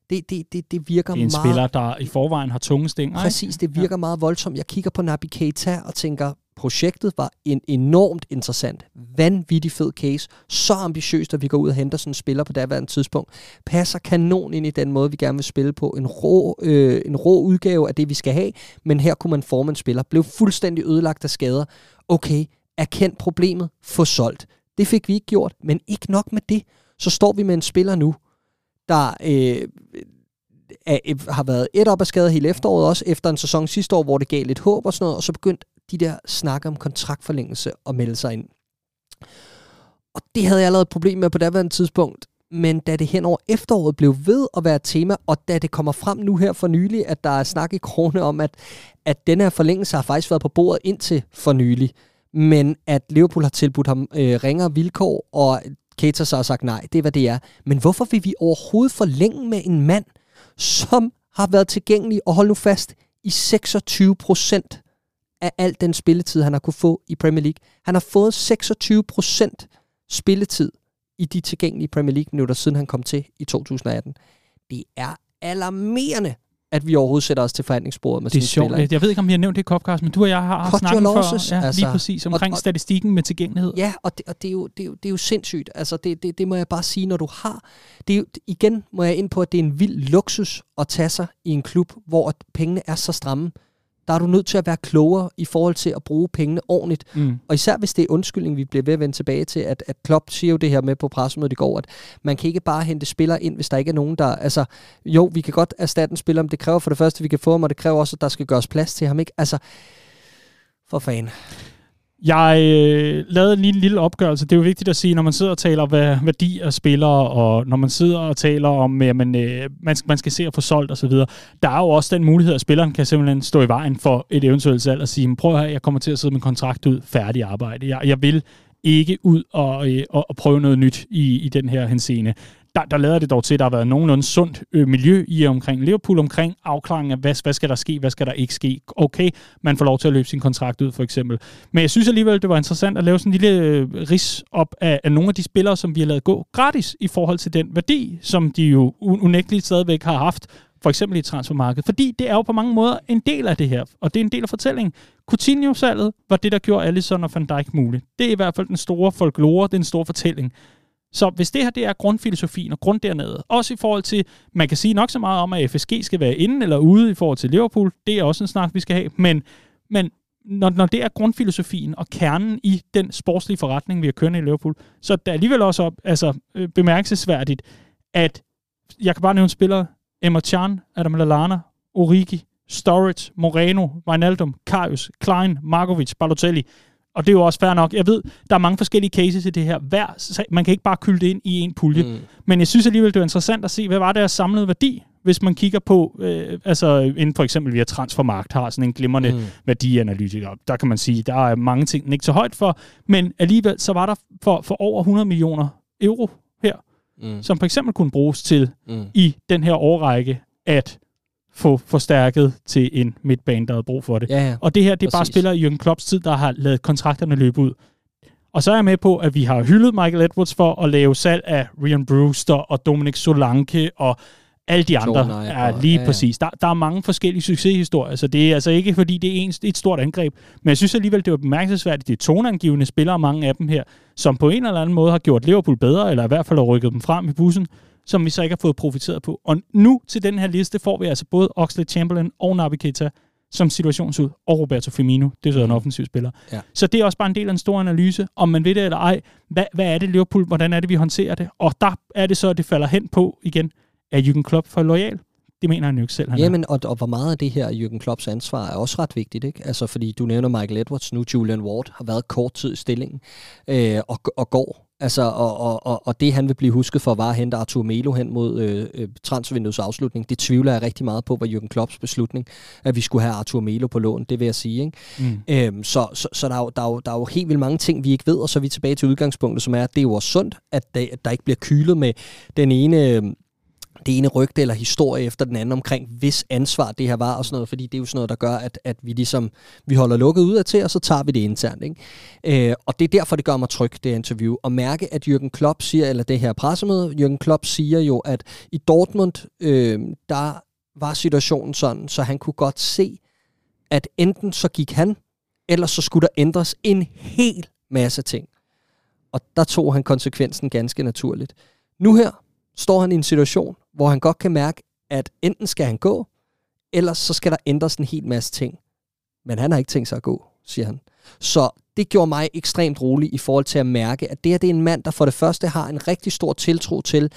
Det, det, det, det virker Det er en meget... spiller, der i forvejen har tunge stænger. Præcis, det virker ja. meget voldsomt. Jeg kigger på Naby Keita og tænker, projektet var en enormt interessant, vanvittig fed case, så ambitiøst, at vi går ud og henter sådan en spiller på daværende tidspunkt. Passer kanon ind i den måde, vi gerne vil spille på. En rå, øh, en rå udgave af det, vi skal have, men her kunne man forme en spiller. Blev fuldstændig ødelagt af skader. Okay, erkend problemet, få solgt. Det fik vi ikke gjort, men ikke nok med det. Så står vi med en spiller nu, der øh, er, har været et op af skade hele efteråret, også efter en sæson sidste år, hvor det gav lidt håb og sådan noget, og så begyndte de der snakker om kontraktforlængelse og melde sig ind. Og det havde jeg allerede et problem med på daværende tidspunkt, men da det hen over efteråret blev ved at være et tema, og da det kommer frem nu her for nylig, at der er snak i krone om, at, at den her forlængelse har faktisk været på bordet indtil for nylig, men at Liverpool har tilbudt ham øh, ringere vilkår, og Keita så har sagt nej, det er hvad det er. Men hvorfor vil vi overhovedet forlænge med en mand, som har været tilgængelig, og hold nu fast, i 26 procent af al den spilletid, han har kunne få i Premier League. Han har fået 26 procent spilletid i de tilgængelige Premier League-minutter, siden han kom til i 2018. Det er alarmerende, at vi overhovedet sætter os til forhandlingsbordet med Det er sjovt. spiller. Jeg ved ikke, om vi har nævnt det i Copcast, men du og jeg har Cut snakken your før. losses, Ja, altså. lige præcis. Omkring Og- og- statistikken med tilgængelighed. Ja, og det, og det, er, jo, det, er, jo, det er jo sindssygt. Altså, det, det, det må jeg bare sige, når du har... Det er jo, igen må jeg ind på, at det er en vild luksus at tage sig i en klub, hvor pengene er så stramme. Der er du nødt til at være klogere i forhold til at bruge pengene ordentligt. Mm. Og især hvis det er undskyldning, vi bliver ved at vende tilbage til, at, at Klopp siger jo det her med på pressemødet i går, at man kan ikke bare hente spillere ind, hvis der ikke er nogen, der... Altså, jo, vi kan godt erstatte en spiller, men det kræver for det første, at vi kan få ham, og det kræver også, at der skal gøres plads til ham, ikke? Altså, for fan. Jeg øh, lavede lige en lille opgørelse. Det er jo vigtigt at sige, når man sidder og taler hvad, værdi af spillere, og når man sidder og taler om, øh, at man, øh, man, skal, man skal se at få solgt osv., der er jo også den mulighed, at spilleren kan simpelthen stå i vejen for et eventuelt salg og sige, prøv her, jeg kommer til at sidde med kontrakt ud, færdig arbejde. Jeg, jeg vil ikke ud og, øh, og, og prøve noget nyt i, i den her henseende der, der lader det dog til, at der har været nogenlunde sundt øh, miljø i omkring Liverpool, omkring afklaringen af, hvad, hvad skal der ske, hvad skal der ikke ske. Okay, man får lov til at løbe sin kontrakt ud, for eksempel. Men jeg synes alligevel, det var interessant at lave sådan en lille øh, ris op af, af nogle af de spillere, som vi har lavet gå gratis i forhold til den værdi, som de jo unægteligt stadigvæk har haft, for eksempel i transfermarkedet. Fordi det er jo på mange måder en del af det her, og det er en del af fortællingen. Coutinho-salget var det, der gjorde Alisson og Van Dijk muligt. Det er i hvert fald den store folklore, den store fortælling. Så hvis det her det er grundfilosofien og grund dernede, også i forhold til, man kan sige nok så meget om, at FSG skal være inde eller ude i forhold til Liverpool, det er også en snak, vi skal have, men, men når, når det er grundfilosofien og kernen i den sportslige forretning, vi har kørende i Liverpool, så er det alligevel også op, altså, øh, bemærkelsesværdigt, at jeg kan bare nævne spillere, Emma Chan, Adam Lallana, Origi, Storage, Moreno, Wijnaldum, Karius, Klein, Markovic, Balotelli og det er jo også fair nok. Jeg ved, der er mange forskellige cases i det her. Hver, man kan ikke bare kylde det ind i en pulje. Mm. Men jeg synes alligevel, det er interessant at se, hvad var deres samlede værdi, hvis man kigger på, øh, altså inden for eksempel via Transfermarkt har sådan en glimrende mm. værdianalytiker. Der kan man sige, der er mange ting, den ikke så højt for, men alligevel så var der for, for over 100 millioner euro her, mm. som for eksempel kunne bruges til mm. i den her årrække at få forstærket til en midtbane, der havde brug for det. Ja, ja. Og det her, det er bare spillere i Jürgen Klopps tid, der har lavet kontrakterne løbe ud. Og så er jeg med på, at vi har hyldet Michael Edwards for at lave salg af Ryan Brewster og Dominic Solanke og alle de andre. Tornøj, ja, lige ja, ja. præcis. Der, der er mange forskellige succeshistorier, så det er altså ikke, fordi det er en, et stort angreb. Men jeg synes alligevel, det var bemærkelsesværdigt. Det er toneangivende spillere, mange af dem her, som på en eller anden måde har gjort Liverpool bedre, eller i hvert fald har rykket dem frem i bussen som vi så ikke har fået profiteret på. Og nu til den her liste får vi altså både Oxlade Chamberlain og Naby Keita som situationshud, og Roberto Firmino, det er så en mm. offensiv spiller. Ja. Så det er også bare en del af en stor analyse, om man ved det eller ej, hvad, hvad er det Liverpool, hvordan er det, vi håndterer det? Og der er det så, at det falder hen på igen, er Jürgen Klopp for lojal? Det mener han jo ikke selv, han Jamen, og, og hvor meget af det her Jürgen Klopps ansvar er også ret vigtigt, ikke? Altså, fordi du nævner Michael Edwards, nu Julian Ward har været kort tid i stillingen, øh, og, og går Altså, og, og, og, og det han vil blive husket for, var at hente Arthur Melo hen mod øh, øh, transfervinduets afslutning. Det tvivler jeg rigtig meget på, var Jürgen Klopps beslutning, at vi skulle have Arthur Melo på lån, det vil jeg sige. Ikke? Mm. Øhm, så så, så der, er jo, der, er jo, der er jo helt vildt mange ting, vi ikke ved, og så er vi tilbage til udgangspunktet, som er, at det er jo også sundt, at der, at der ikke bliver kylet med den ene... Øh, det ene rygte eller historie efter den anden omkring, hvis ansvar det her var og sådan noget, fordi det er jo sådan noget, der gør, at, at vi ligesom, vi holder lukket ud af til, og så tager vi det internt. Ikke? Øh, og det er derfor, det gør mig tryg, det interview, Og mærke, at Jürgen Klopp siger, eller det her pressemøde, Jürgen Klopp siger jo, at i Dortmund, øh, der var situationen sådan, så han kunne godt se, at enten så gik han, eller så skulle der ændres en hel masse ting. Og der tog han konsekvensen ganske naturligt. Nu her står han i en situation, hvor han godt kan mærke, at enten skal han gå, eller så skal der ændres en hel masse ting. Men han har ikke tænkt sig at gå, siger han. Så det gjorde mig ekstremt rolig i forhold til at mærke, at det her det er en mand, der for det første har en rigtig stor tiltro til,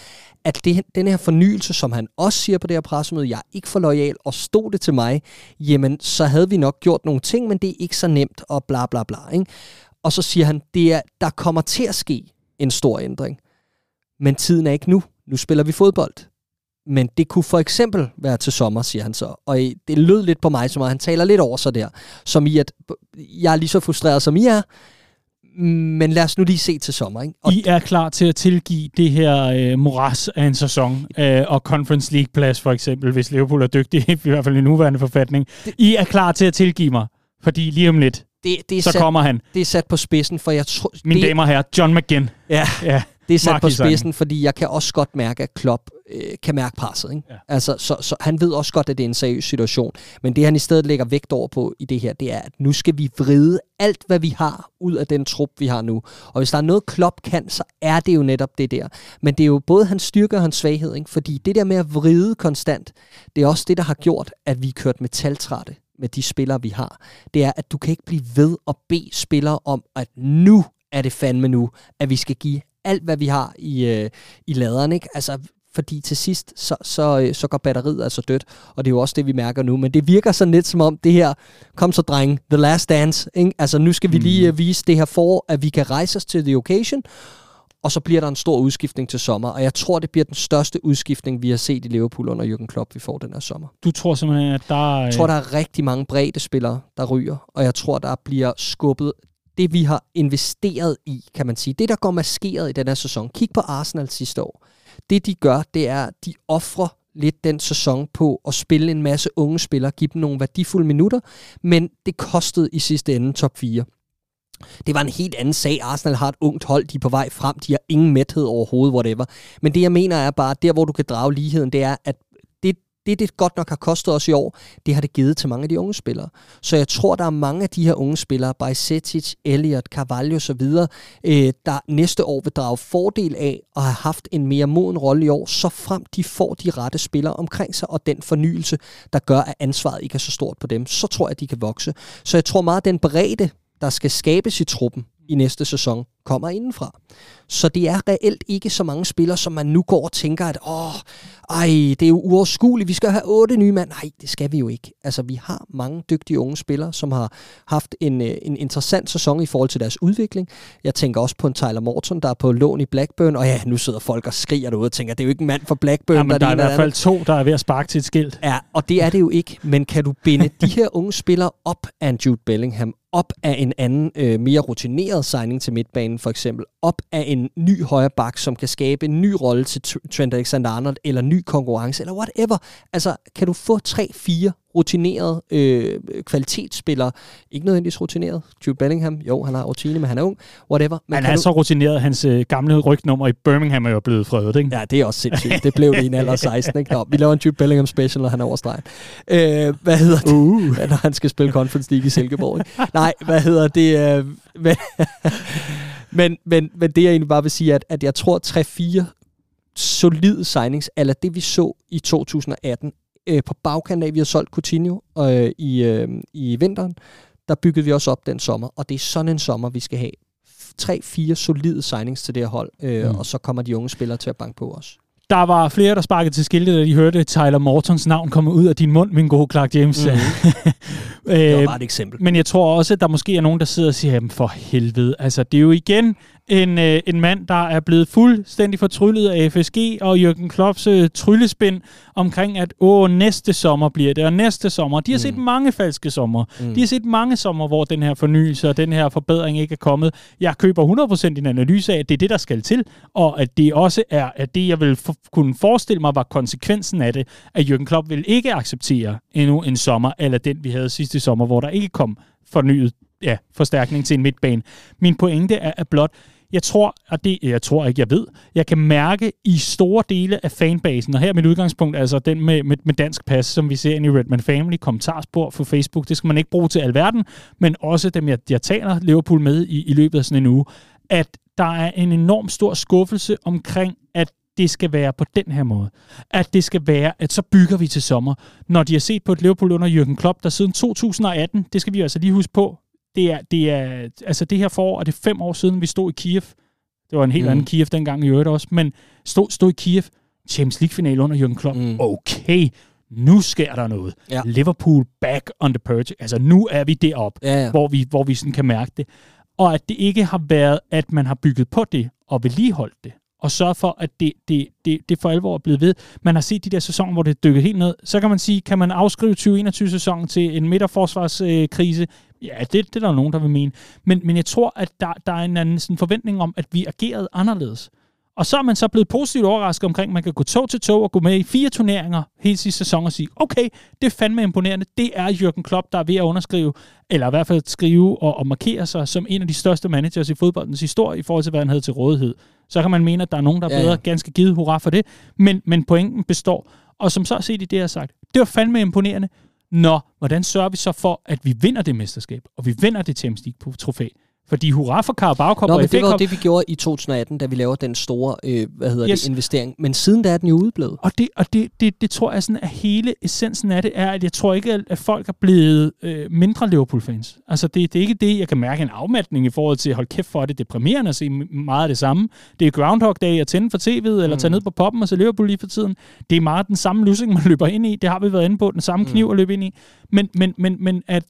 at det, den her fornyelse, som han også siger på det her pressemøde, jeg er ikke for lojal, og stod det til mig, jamen så havde vi nok gjort nogle ting, men det er ikke så nemt, og bla bla bla. Ikke? Og så siger han, det er, der kommer til at ske en stor ændring. Men tiden er ikke nu. Nu spiller vi fodbold. Men det kunne for eksempel være til sommer, siger han så. Og det lød lidt på mig, som at han taler lidt over sig der. Som i, at jeg er lige så frustreret, som I er. Men lad os nu lige se til sommer. Ikke? Og I er klar til at tilgive det her øh, moras af en sæson, øh, og Conference League-plads for eksempel, hvis Liverpool er dygtig, i hvert fald i nuværende forfatning. Det, I er klar til at tilgive mig, fordi lige om lidt, det, det er så sat, kommer han. Det er sat på spidsen, for jeg tror... Mine det, damer og herrer, John McGinn. Ja. ja. Det er sat på spidsen, fordi jeg kan også godt mærke, at Klopp øh, kan mærke presset. Ikke? Ja. Altså, så, så han ved også godt, at det er en seriøs situation. Men det, han i stedet lægger vægt over på i det her, det er, at nu skal vi vride alt, hvad vi har ud af den trup, vi har nu. Og hvis der er noget, Klopp kan, så er det jo netop det der. Men det er jo både hans styrke og hans svaghed. Ikke? Fordi det der med at vride konstant, det er også det, der har gjort, at vi er kørt med taltrætte med de spillere, vi har, det er, at du kan ikke blive ved at bede spillere om, at nu er det fandme nu, at vi skal give alt, hvad vi har i, øh, i laderen. Ikke? Altså, fordi til sidst, så, så, øh, så går batteriet altså dødt, og det er jo også det, vi mærker nu. Men det virker sådan lidt som om det her, kom så dreng, the last dance. Ikke? Altså nu skal vi lige uh, vise det her for, at vi kan rejse os til the occasion, og så bliver der en stor udskiftning til sommer, og jeg tror, det bliver den største udskiftning, vi har set i Liverpool under Jürgen Klopp, vi får den her sommer. Du tror simpelthen, at der... Jeg tror, der er rigtig mange brede spillere, der ryger, og jeg tror, der bliver skubbet det, vi har investeret i, kan man sige. Det, der går maskeret i den her sæson. Kig på Arsenal sidste år. Det, de gør, det er, at de offrer lidt den sæson på at spille en masse unge spillere, give dem nogle værdifulde minutter, men det kostede i sidste ende top 4. Det var en helt anden sag. Arsenal har et ungt hold, de er på vej frem, de har ingen mæthed overhovedet, whatever. Men det jeg mener er bare, der hvor du kan drage ligheden, det er, at det, det godt nok har kostet os i år, det har det givet til mange af de unge spillere. Så jeg tror, der er mange af de her unge spillere, Bajsetic, Elliot, Carvalho osv., øh, der næste år vil drage fordel af at have haft en mere moden rolle i år, så frem de får de rette spillere omkring sig, og den fornyelse, der gør, at ansvaret ikke er så stort på dem, så tror jeg, at de kan vokse. Så jeg tror meget, at den bredde, der skal skabes i truppen i næste sæson, kommer indenfra. Så det er reelt ikke så mange spillere, som man nu går og tænker, at åh, ej, det er jo uoverskueligt, vi skal have otte nye mand. Nej, det skal vi jo ikke. Altså, vi har mange dygtige unge spillere, som har haft en, øh, en interessant sæson i forhold til deres udvikling. Jeg tænker også på en Tyler Morton, der er på lån i Blackburn, og ja, nu sidder folk og skriger derude og tænker, det er jo ikke en mand for Blackburn. Ja, men der, der er i hvert fald to, der er ved at sparke til et skilt. Ja, og det er det jo ikke. Men kan du binde de her unge spillere op af Jude Bellingham, op af en anden, øh, mere rutineret signing til midtbanen for eksempel, op af en ny højre bak, som kan skabe en ny rolle til Trent Alexander-Arnold, eller ny konkurrence, eller whatever. Altså, kan du få 3-4 rutineret øh, kvalitetsspiller. Ikke nødvendigvis rutineret. Jude Bellingham, jo, han har rutine, men han er ung. Whatever. Men han er du... så rutineret, hans øh, gamle rygnummer i Birmingham er jo blevet fredet, ikke? Ja, det er også sindssygt. Det blev det i en alder 16, ikke? Nå, vi laver en Jude Bellingham special, når han er overstregen. Øh, hvad hedder det? Uh. Når han skal spille Conference League i Silkeborg, ikke? Nej, hvad hedder det? Øh, men, men, men, men det jeg egentlig bare vil sige, at, at jeg tror 3-4 solide signings, eller det vi så i 2018, øh, på bagkanten af, at vi har solgt Coutinho øh, i, øh, i vinteren, der byggede vi også op den sommer, og det er sådan en sommer, vi skal have. Tre-fire solide signings til det her hold, øh, mm. og så kommer de unge spillere til at banke på os. Der var flere, der sparkede til skiltet, da de hørte Tyler Mortons navn komme ud af din mund, min gode Clark James. Mm. det var bare et eksempel. Men jeg tror også, at der måske er nogen, der sidder og siger, jamen for helvede. Altså, det er jo igen en, øh, en mand, der er blevet fuldstændig fortryllet af FSG og Jürgen Klopps øh, tryllespind omkring, at åh, næste sommer bliver det, og næste sommer. De har mm. set mange falske sommer. Mm. De har set mange sommer, hvor den her fornyelse og den her forbedring ikke er kommet. Jeg køber 100% din analyse af, at det er det, der skal til, og at det også er at det, jeg vil for, kunne forestille mig, var konsekvensen af det, at Jürgen Klopp vil ikke acceptere endnu en sommer, eller den, vi havde sidste sommer, hvor der ikke kom fornyet ja, forstærkning til en midtbane. Min pointe er, at blot, jeg tror, og det, jeg tror ikke, jeg ved, jeg kan mærke i store dele af fanbasen, og her er mit udgangspunkt, altså den med, med, med dansk pas, som vi ser ind i Redman Family, kommentarspor på Facebook, det skal man ikke bruge til alverden, men også dem, jeg, jeg taler Liverpool med i, i løbet af sådan en uge, at der er en enorm stor skuffelse omkring, at det skal være på den her måde. At det skal være, at så bygger vi til sommer. Når de har set på et Liverpool under Jürgen Klopp, der siden 2018, det skal vi altså lige huske på, det er, det er, altså det her forår er det fem år siden, vi stod i Kiev. Det var en helt mm. anden Kiev dengang i øvrigt også, men stod, stod i Kiev, Champions League-finale under Jürgen Klopp. Mm. Okay, nu sker der noget. Ja. Liverpool back on the purge. Altså nu er vi deroppe, ja, ja. hvor vi, hvor vi sådan kan mærke det. Og at det ikke har været, at man har bygget på det og vedligeholdt det og sørge for, at det, det, det, det for alvor er blevet ved. Man har set de der sæsoner, hvor det er dykket helt ned. Så kan man sige, kan man afskrive 2021-sæsonen til en midterforsvarskrise? Ja, det, det er der nogen, der vil mene. Men, men jeg tror, at der, der er en anden sådan forventning om, at vi agerede anderledes. Og så er man så blevet positivt overrasket omkring, at man kan gå tog til tog og gå med i fire turneringer hele sidste sæson og sige, okay, det er fandme imponerende. Det er Jürgen Klopp, der er ved at underskrive, eller i hvert fald skrive og, og markere sig som en af de største managers i fodboldens historie i forhold til, hvad han havde til rådighed. Så kan man mene, at der er nogen, der er bedre. Ja, ja. Ganske givet hurra for det. Men, men pointen består. Og som så set i det, jeg har sagt, det var fandme imponerende. Nå, hvordan sørger vi så for, at vi vinder det mesterskab, og vi vinder det Champions League-trofæ? Fordi hurra for Carabao Cup Nå, men det var jo det, vi gjorde i 2018, da vi lavede den store øh, hvad hedder Yes. det, investering. Men siden da er den jo udeblevet. Og, det, og det, det, det tror jeg sådan, at hele essensen af det er, at jeg tror ikke, at- folk er blevet øh, mindre Liverpool-fans. Altså det, det er ikke det, jeg kan mærke en afmatning i forhold til, hold kæft for, det er deprimerende at se meget af det samme. Det er Groundhog Day at tænde for tv'et, eller tage Mm. ned på poppen og se Liverpool lige for tiden. Det er meget den samme lussing, man løber ind i. Det har vi været inde på, den samme kniv Mm. at løbe ind i. Men, men, men, men at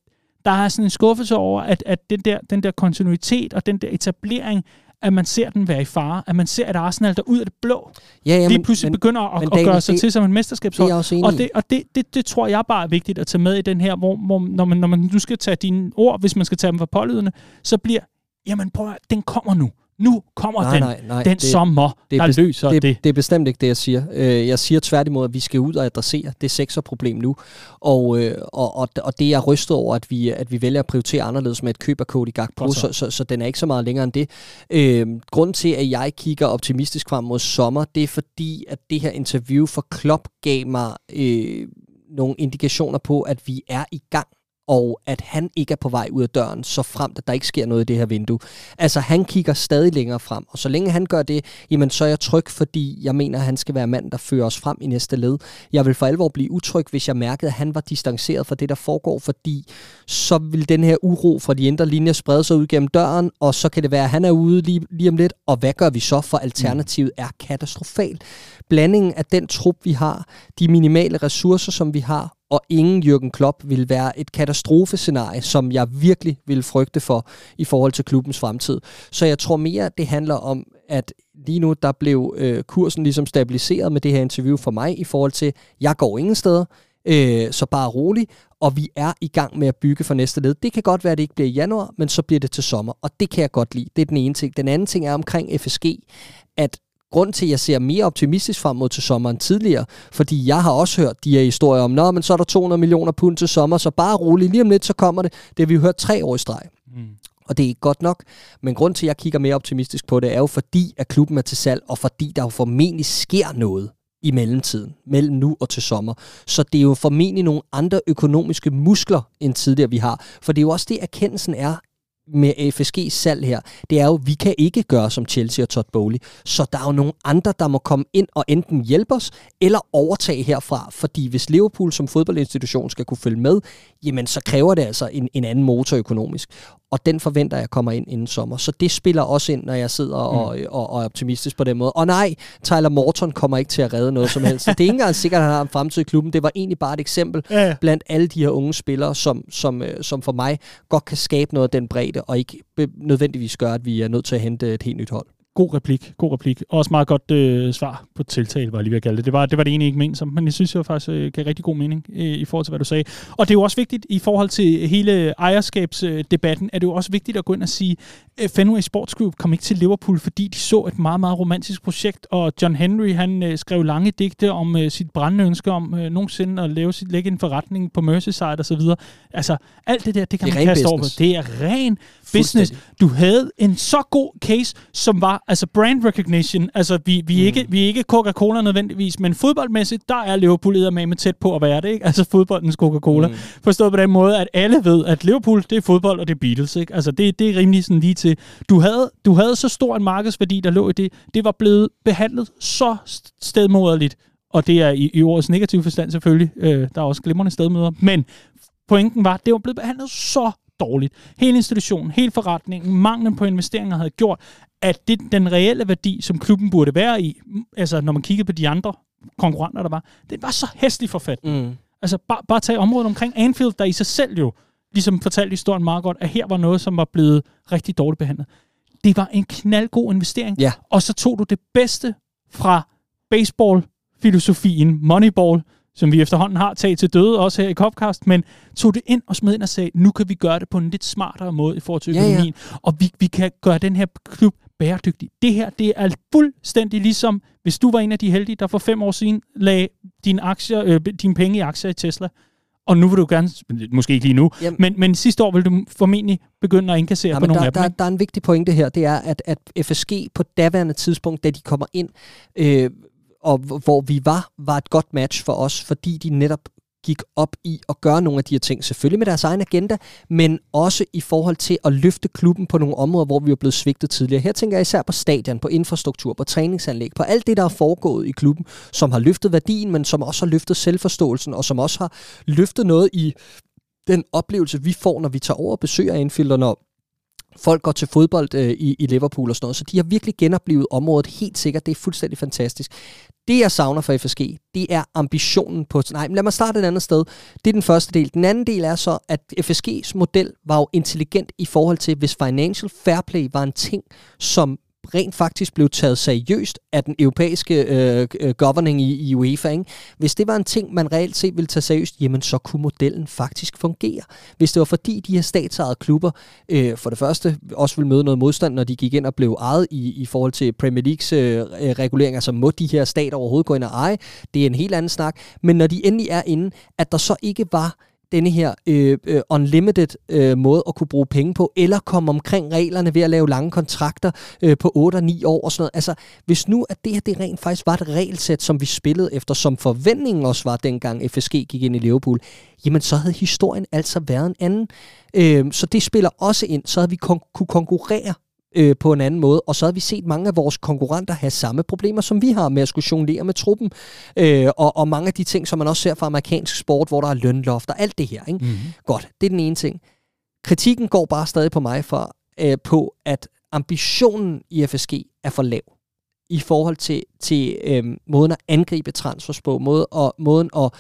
der er sådan en skuffelse over, at, at den, der, den der kontinuitet og den der etablering, at man ser den være i fare. At man ser, at Arsenal der ud af det blå Ja, ja, lige pludselig men, begynder at, men at Daniel, gøre sig det- til som en det er mesterskabshold. enig Og, det, og det, det, det tror jeg bare er vigtigt at tage med i den her, hvor, hvor når, man, når man nu skal tage dine ord, hvis man skal tage dem for pålydende, så bliver, jamen prøv at, den kommer nu. Nu kommer Nej, den. nej, nej, den det- sommer, det er der løser det. det, det er bestemt ikke det, jeg siger. Øh, Jeg siger tværtimod, at vi skal ud og adressere det sekserproblem nu. Og, øh, og, og, og det er jeg rystet over, at vi, at vi vælger at prioritere anderledes med et køb af Cody Gakpo, så. så, så, så den er ikke så meget længere end det. Øh, grunden til, at jeg kigger optimistisk frem mod sommer, det er fordi, at det her interview for Klopp gav mig øh, nogle indikationer på, at vi er i gang og at han ikke er på vej ud af døren, så frem at der ikke sker noget i det her vindue. Altså, han kigger stadig længere frem, og så længe han gør det, jamen, så er jeg tryg, fordi jeg mener, at han skal være mand, der fører os frem i næste led. Jeg vil for alvor blive utryg, hvis jeg mærkede, at han var distanceret fra det, der foregår, fordi så vil den her uro fra de indre linjer sprede sig ud gennem døren, og så kan det være, at han er ude lige, lige om lidt, og hvad gør vi så, for alternativet er katastrofalt. Blandingen af den trup, vi har, de minimale ressourcer, som vi har, og ingen Jürgen Klopp vil være et katastrofescenarie, som jeg virkelig vil frygte for i forhold til klubbens fremtid. Så jeg tror mere, det handler om, at lige nu der blev øh, kursen ligesom stabiliseret med det her interview for mig i forhold til, jeg går ingen steder, øh, så bare rolig, og vi er i gang med at bygge for næste led. Det kan godt være, at det ikke bliver i januar, men så bliver det til sommer, og det kan jeg godt lide. Det er den ene ting. Den anden ting er omkring FSG, at grund til, at jeg ser mere optimistisk frem mod til sommer end tidligere, fordi jeg har også hørt de her historier om, Nå, men så er der 200 millioner pund til sommer, så bare rolig, lige om lidt, så kommer det. Det har vi jo hørt tre år i streg. Mm. Og det er ikke godt nok. Men grund til, at jeg kigger mere optimistisk på det, er jo fordi, at klubben er til salg, og fordi der jo formentlig sker noget i mellemtiden, mellem nu og til sommer. Så det er jo formentlig nogle andre økonomiske muskler, end tidligere vi har. For det er jo også det, erkendelsen er med FSG's salg her, det er jo, at vi kan ikke gøre som Chelsea og Todd Bowley. Så der er jo nogle andre, der må komme ind og enten hjælpe os, eller overtage herfra. Fordi hvis Liverpool som fodboldinstitution skal kunne følge med, jamen så kræver det altså en, en anden motor økonomisk. Og den forventer jeg kommer ind inden sommer. Så det spiller også ind, når jeg sidder og, Mm. og, og er optimistisk på den måde. Og nej, Tyler Morton kommer ikke til at redde noget som helst. Det er ikke engang sikkert, at han har en fremtid i klubben. Det var egentlig bare et eksempel Ja, ja. blandt alle de her unge spillere, som, som, øh, som for mig godt kan skabe noget af den bredde, og ikke nødvendigvis gøre, at vi er nødt til at hente et helt nyt hold. God replik, god replik. Også meget godt øh, svar på tiltale, var jeg lige ved at kalde det. Det var, det var det egentlig ikke ment som, men jeg synes det var faktisk øh, gav rigtig god mening øh, i forhold til, hvad du sagde. Og det er jo også vigtigt i forhold til hele ejerskabsdebatten, er det jo også vigtigt at gå ind og sige, øh, Fenway Sports Group kom ikke til Liverpool, fordi de så et meget, meget romantisk projekt, og John Henry, han øh, skrev lange digte om øh, sit brændende ønske om øh, nogensinde at lave sit, lægge en forretning på Merseyside og så videre. Altså, alt det der, det kan Det man kaste over. på. Det er ren business. Du havde en så god case, som var altså brand recognition. Altså, vi, vi, Mm. ikke, vi er ikke Coca-Cola nødvendigvis, men fodboldmæssigt, der er Liverpool med tæt på at være det, ikke? Altså fodboldens Coca-Cola. Mm. Forstået på den måde, at alle ved, at Liverpool, det er fodbold, og det er Beatles, ikke? Altså, det, det er rimelig sådan lige til. Du havde, du havde så stor en markedsværdi, der lå i det. Det var blevet behandlet så stedmoderligt, og det er i, i ordets negative forstand selvfølgelig. Øh, der er også glimrende stedmøder. Men pointen var, at det var blevet behandlet så dårligt. Hele institutionen, hele forretningen, manglen på investeringer havde gjort, at det, den reelle værdi, som klubben burde være i, altså når man kiggede på de andre konkurrenter, der var, det var så hæsligt forfat. Mm. Altså bare, bare tage området omkring Anfield, der i sig selv jo, ligesom fortalte historien meget godt, at her var noget, som var blevet rigtig dårligt behandlet. Det var en knaldgod investering. Ja. Og så tog du det bedste fra baseball-filosofien, Moneyball, som vi efterhånden har taget til døde, også her i Copcast, men tog det ind og smed ind og sagde, nu kan vi gøre det på en lidt smartere måde i forhold til Ja, ja. økonomien, og vi, vi kan gøre den her klub bæredygtig. Det her, det er fuldstændig ligesom, hvis du var en af de heldige, der for fem år siden lagde dine, aktier, øh, dine penge i aktier i Tesla, og nu vil du gerne, måske ikke lige nu, Jamen- men, men sidste år vil du formentlig begynde at indkassere Ja, på nogle der, af dem. der, der er en vigtig pointe her, det er, at, at FSG på daværende tidspunkt, da de kommer ind, øh, og hvor- vi var, var et godt match for os, fordi de netop gik op i at gøre nogle af de her ting. Selvfølgelig med deres egen agenda, men også i forhold til at løfte klubben på nogle områder, hvor vi er blevet svigtet tidligere. Her tænker jeg især på stadion, på infrastruktur, på træningsanlæg, på alt det, der er foregået i klubben, som har løftet værdien, men som også har løftet selvforståelsen, og som også har løftet noget i den oplevelse, vi får, når vi tager over og besøger Anfield, og når folk går til fodbold øh, i, i Liverpool og sådan noget. Så de har virkelig genoplevet området helt sikkert. Det er fuldstændig fantastisk. Det, jeg savner for FSG, det er ambitionen på... Nej, men lad mig starte et andet sted. Det er den første del. Den anden del er så, at FSG's model var jo intelligent i forhold til, hvis financial fair play var en ting, som rent faktisk blev taget seriøst af den europæiske øh, øh, governing i, i UEFA. Ikke? Hvis det var en ting, man reelt set ville tage seriøst, jamen så kunne modellen faktisk fungere. Hvis det var fordi de her statsejede klubber øh, for det første også ville møde noget modstand, når de gik ind og blev ejet i, i forhold til Premier Leagues øh, reguleringer, så må de her stater overhovedet gå ind og eje, det er en helt anden snak. Men når de endelig er inde, at der så ikke var denne her øh, øh, unlimited øh, måde at kunne bruge penge på, eller komme omkring reglerne ved at lave lange kontrakter øh, på 8 og 9 år og sådan noget. Altså, hvis nu at det her det rent faktisk var et regelsæt, som vi spillede efter, som forventningen også var dengang FSG gik ind i Liverpool, jamen så havde historien altså været en anden. Øh, så det spiller også ind, så havde vi kon- kunne konkurrere øh, på en anden måde. Og så har vi set mange af vores konkurrenter have samme problemer, som vi har med at skulle jonglere med truppen. Øh, og, og mange af de ting, som man også ser fra amerikansk sport, hvor der er lønloft og alt det her. Ikke? Mm-hmm. Godt, det er den ene ting. Kritikken går bare stadig på mig for, øh, på, at ambitionen i FSG er for lav i forhold til, til øhm, måden at angribe transfers på, måde og, måden at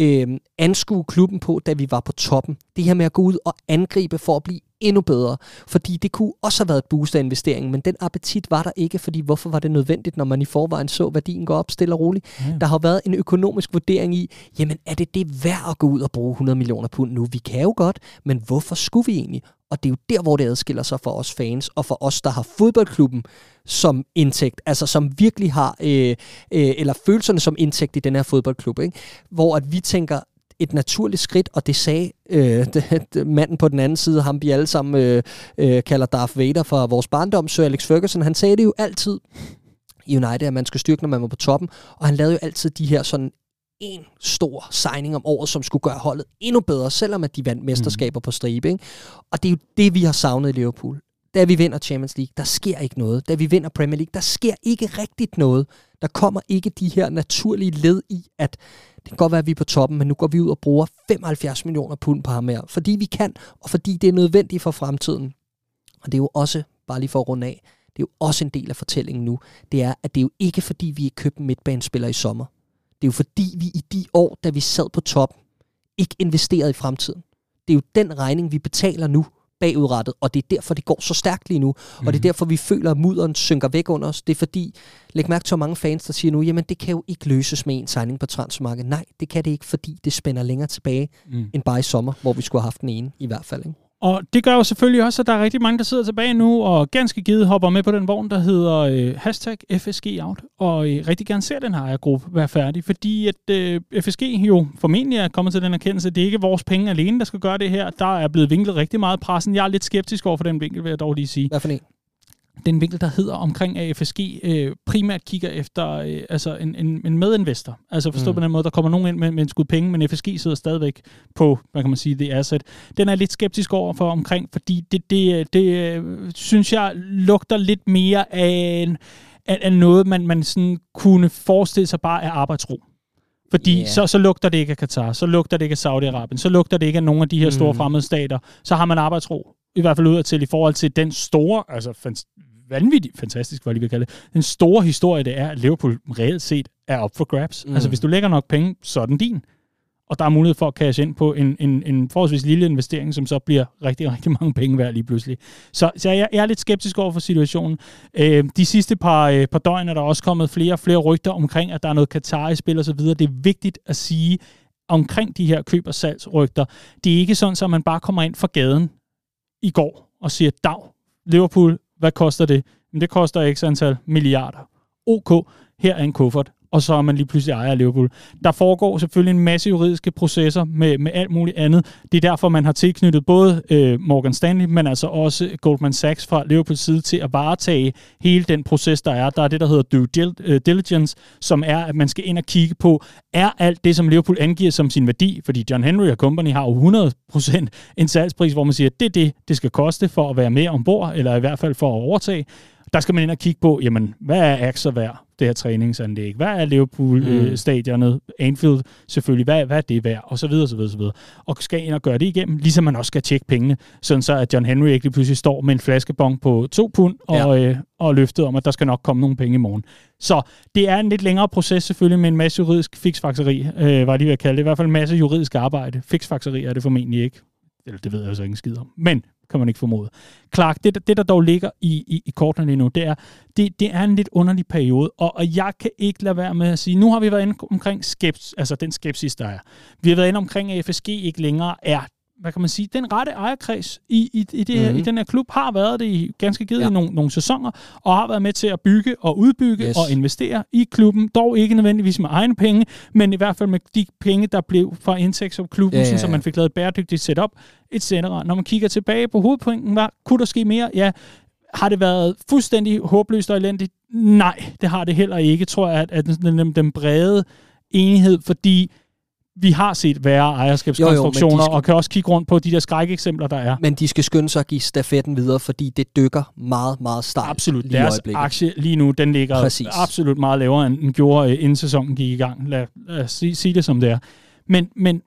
øhm, anskue klubben på, da vi var på toppen. Det her med at gå ud og angribe for at blive endnu bedre, fordi det kunne også have været et boost af investeringen, men den appetit var der ikke, fordi hvorfor var det nødvendigt, når man i forvejen så værdien gå op stille og roligt? Ja. Der har været en økonomisk vurdering i, jamen er det det værd at gå ud og bruge 100 millioner pund nu? Vi kan jo godt, men hvorfor skulle vi egentlig? Og det er jo der, hvor det adskiller sig for os fans, og for os, der har fodboldklubben som indtægt, altså som virkelig har, øh, øh, eller følelserne som indtægt i den her fodboldklub, ikke? hvor at vi tænker, et naturligt skridt, og det sagde øh, det, manden på den anden side, ham vi alle sammen øh, øh, kalder Darth Vader fra vores barndom, Sir Alex Ferguson, han sagde det jo altid i United, at man skal styrke, når man var på toppen, og han lavede jo altid de her sådan en stor signing om året, som skulle gøre holdet endnu bedre, selvom at de vandt mesterskaber mm. på stribe. Ikke? Og det er jo det, vi har savnet i Liverpool. Da vi vinder Champions League, der sker ikke noget. Da vi vinder Premier League, der sker ikke rigtigt noget. Der kommer ikke de her naturlige led i, at det kan godt være, at vi er på toppen, men nu går vi ud og bruger 75 millioner pund på ham her. Fordi vi kan, og fordi det er nødvendigt for fremtiden. Og det er jo også, bare lige for at runde af, det er jo også en del af fortællingen nu. Det er, at det er jo ikke fordi, vi er købt midtbanespiller i sommer. Det er jo fordi, vi i de år, da vi sad på toppen, ikke investerede i fremtiden. Det er jo den regning, vi betaler nu bagudrettet, og det er derfor, det går så stærkt lige nu. Mm. Og det er mhm. derfor, vi føler, at mudderen synker væk under os. Det er fordi, læg mærke til, at mange fans, der siger nu, jamen det kan jo ikke løses med en signing på transfermarkedet. Nej, det kan det ikke, fordi det spænder længere tilbage mm. end bare i sommer, hvor vi skulle have haft den ene i hvert fald. Ikke? Og det gør jo selvfølgelig også, at der er rigtig mange, der sidder tilbage nu, og ganske givet hopper med på den vogn, der hedder øh, hashtag FSG Out, og øh, rigtig gerne ser den her ejergruppe være færdig, fordi at øh, FSG jo formentlig er kommet til den erkendelse, at det ikke er vores penge alene, der skal gøre det her. Der er blevet vinklet rigtig meget pressen. Jeg er lidt skeptisk over for den vinkel, vil jeg dog lige sige. Hvad for en? Den vinkel, der hedder omkring AFSG, øh, primært kigger efter øh, altså en, en, en medinvestor. Altså forstå mm. på den måde, der kommer nogen ind med, med en skud penge, men FSG sidder stadigvæk på, hvad kan man sige, det asset. Den er lidt skeptisk over for omkring, fordi det, det, det øh, synes jeg lugter lidt mere af, en, af, af noget, man, man sådan kunne forestille sig bare af arbejdsro. Fordi yeah. så, så lugter det ikke af Katar, så lugter det ikke af Saudi-Arabien, så lugter det ikke af nogle af de her store mm. fremmede stater. Så har man arbejdsro, i hvert fald ud til i forhold til den store, altså vanvittigt fantastisk, hvad jeg vil kalde det. Den store historie, det er, at Liverpool reelt set er op for grabs. Mm. Altså, hvis du lægger nok penge, så er den din. Og der er mulighed for at cash ind på en, en, en forholdsvis lille investering, som så bliver rigtig, rigtig mange penge værd lige pludselig. Så, så jeg, jeg er lidt skeptisk over for situationen. Øh, de sidste par, øh, par døgn er der også kommet flere og flere rygter omkring, at der er noget Qatar i spil og så videre. Det er vigtigt at sige omkring de her køb- og salgsrygter. Det er ikke sådan, at man bare kommer ind fra gaden i går og siger, dag, Liverpool hvad koster det? Men det koster x antal milliarder. OK, her er en kuffert og så er man lige pludselig ejer af Liverpool. Der foregår selvfølgelig en masse juridiske processer med, med alt muligt andet. Det er derfor, man har tilknyttet både øh, Morgan Stanley, men altså også Goldman Sachs fra Liverpools side til at varetage hele den proces, der er. Der er det, der hedder due øh, diligence, som er, at man skal ind og kigge på, er alt det, som Liverpool angiver som sin værdi, fordi John Henry og Company har jo 100% en salgspris, hvor man siger, at det er det, det skal koste for at være med ombord, eller i hvert fald for at overtage. Der skal man ind og kigge på, jamen, hvad er aktier værd? Det her træningsanlæg? Hvad er Liverpool-stadionet? Mm. Anfield selvfølgelig, hvad, hvad er det værd? Og så videre, så videre, så videre. Og skal ind og gøre det igennem, ligesom man også skal tjekke pengene, sådan så at John Henry ikke lige pludselig står med en flaskebong på to pund og, ja. øh, og løftet om, at der skal nok komme nogle penge i morgen. Så det er en lidt længere proces selvfølgelig med en masse juridisk fiksfakseri, øh, var lige ved at kalde det. I hvert fald en masse juridisk arbejde. Fiksfakseri er det formentlig ikke. Eller det ved jeg så ikke skid om. Men kan man ikke formode. Clark, det, det der dog ligger i, i, i kortene lige nu, det er, det, det er en lidt underlig periode, og, og jeg kan ikke lade være med at sige, nu har vi været inde omkring skeps, altså den skepsis, der er. Vi har været inde omkring, at FSG ikke længere er hvad kan man sige, den rette ejerkreds i, i, i, det, mm-hmm. i den her klub har været det i ganske givet ja. nogle, nogle sæsoner, og har været med til at bygge og udbygge yes. og investere i klubben. Dog ikke nødvendigvis med egne penge, men i hvert fald med de penge, der blev fra indtægts af klubben, ja, ja, ja. så man fik lavet et bæredygtigt setup, etc. Når man kigger tilbage på hovedpointen, hvad kunne der ske mere? Ja, har det været fuldstændig håbløst og elendigt? Nej, det har det heller ikke, tror jeg, at, at den, den brede enighed, fordi vi har set værre ejerskabskonstruktioner, jo, jo, skal... og kan også kigge rundt på de der skrækeksempler, der er. Men de skal skynde sig at give stafetten videre, fordi det dykker meget, meget stejlt Absolut. Lige Deres aktie lige nu, den ligger Præcis. absolut meget lavere, end den gjorde, øh, inden sæsonen gik i gang. Lad, lad os sige, sige det som det er. Men, men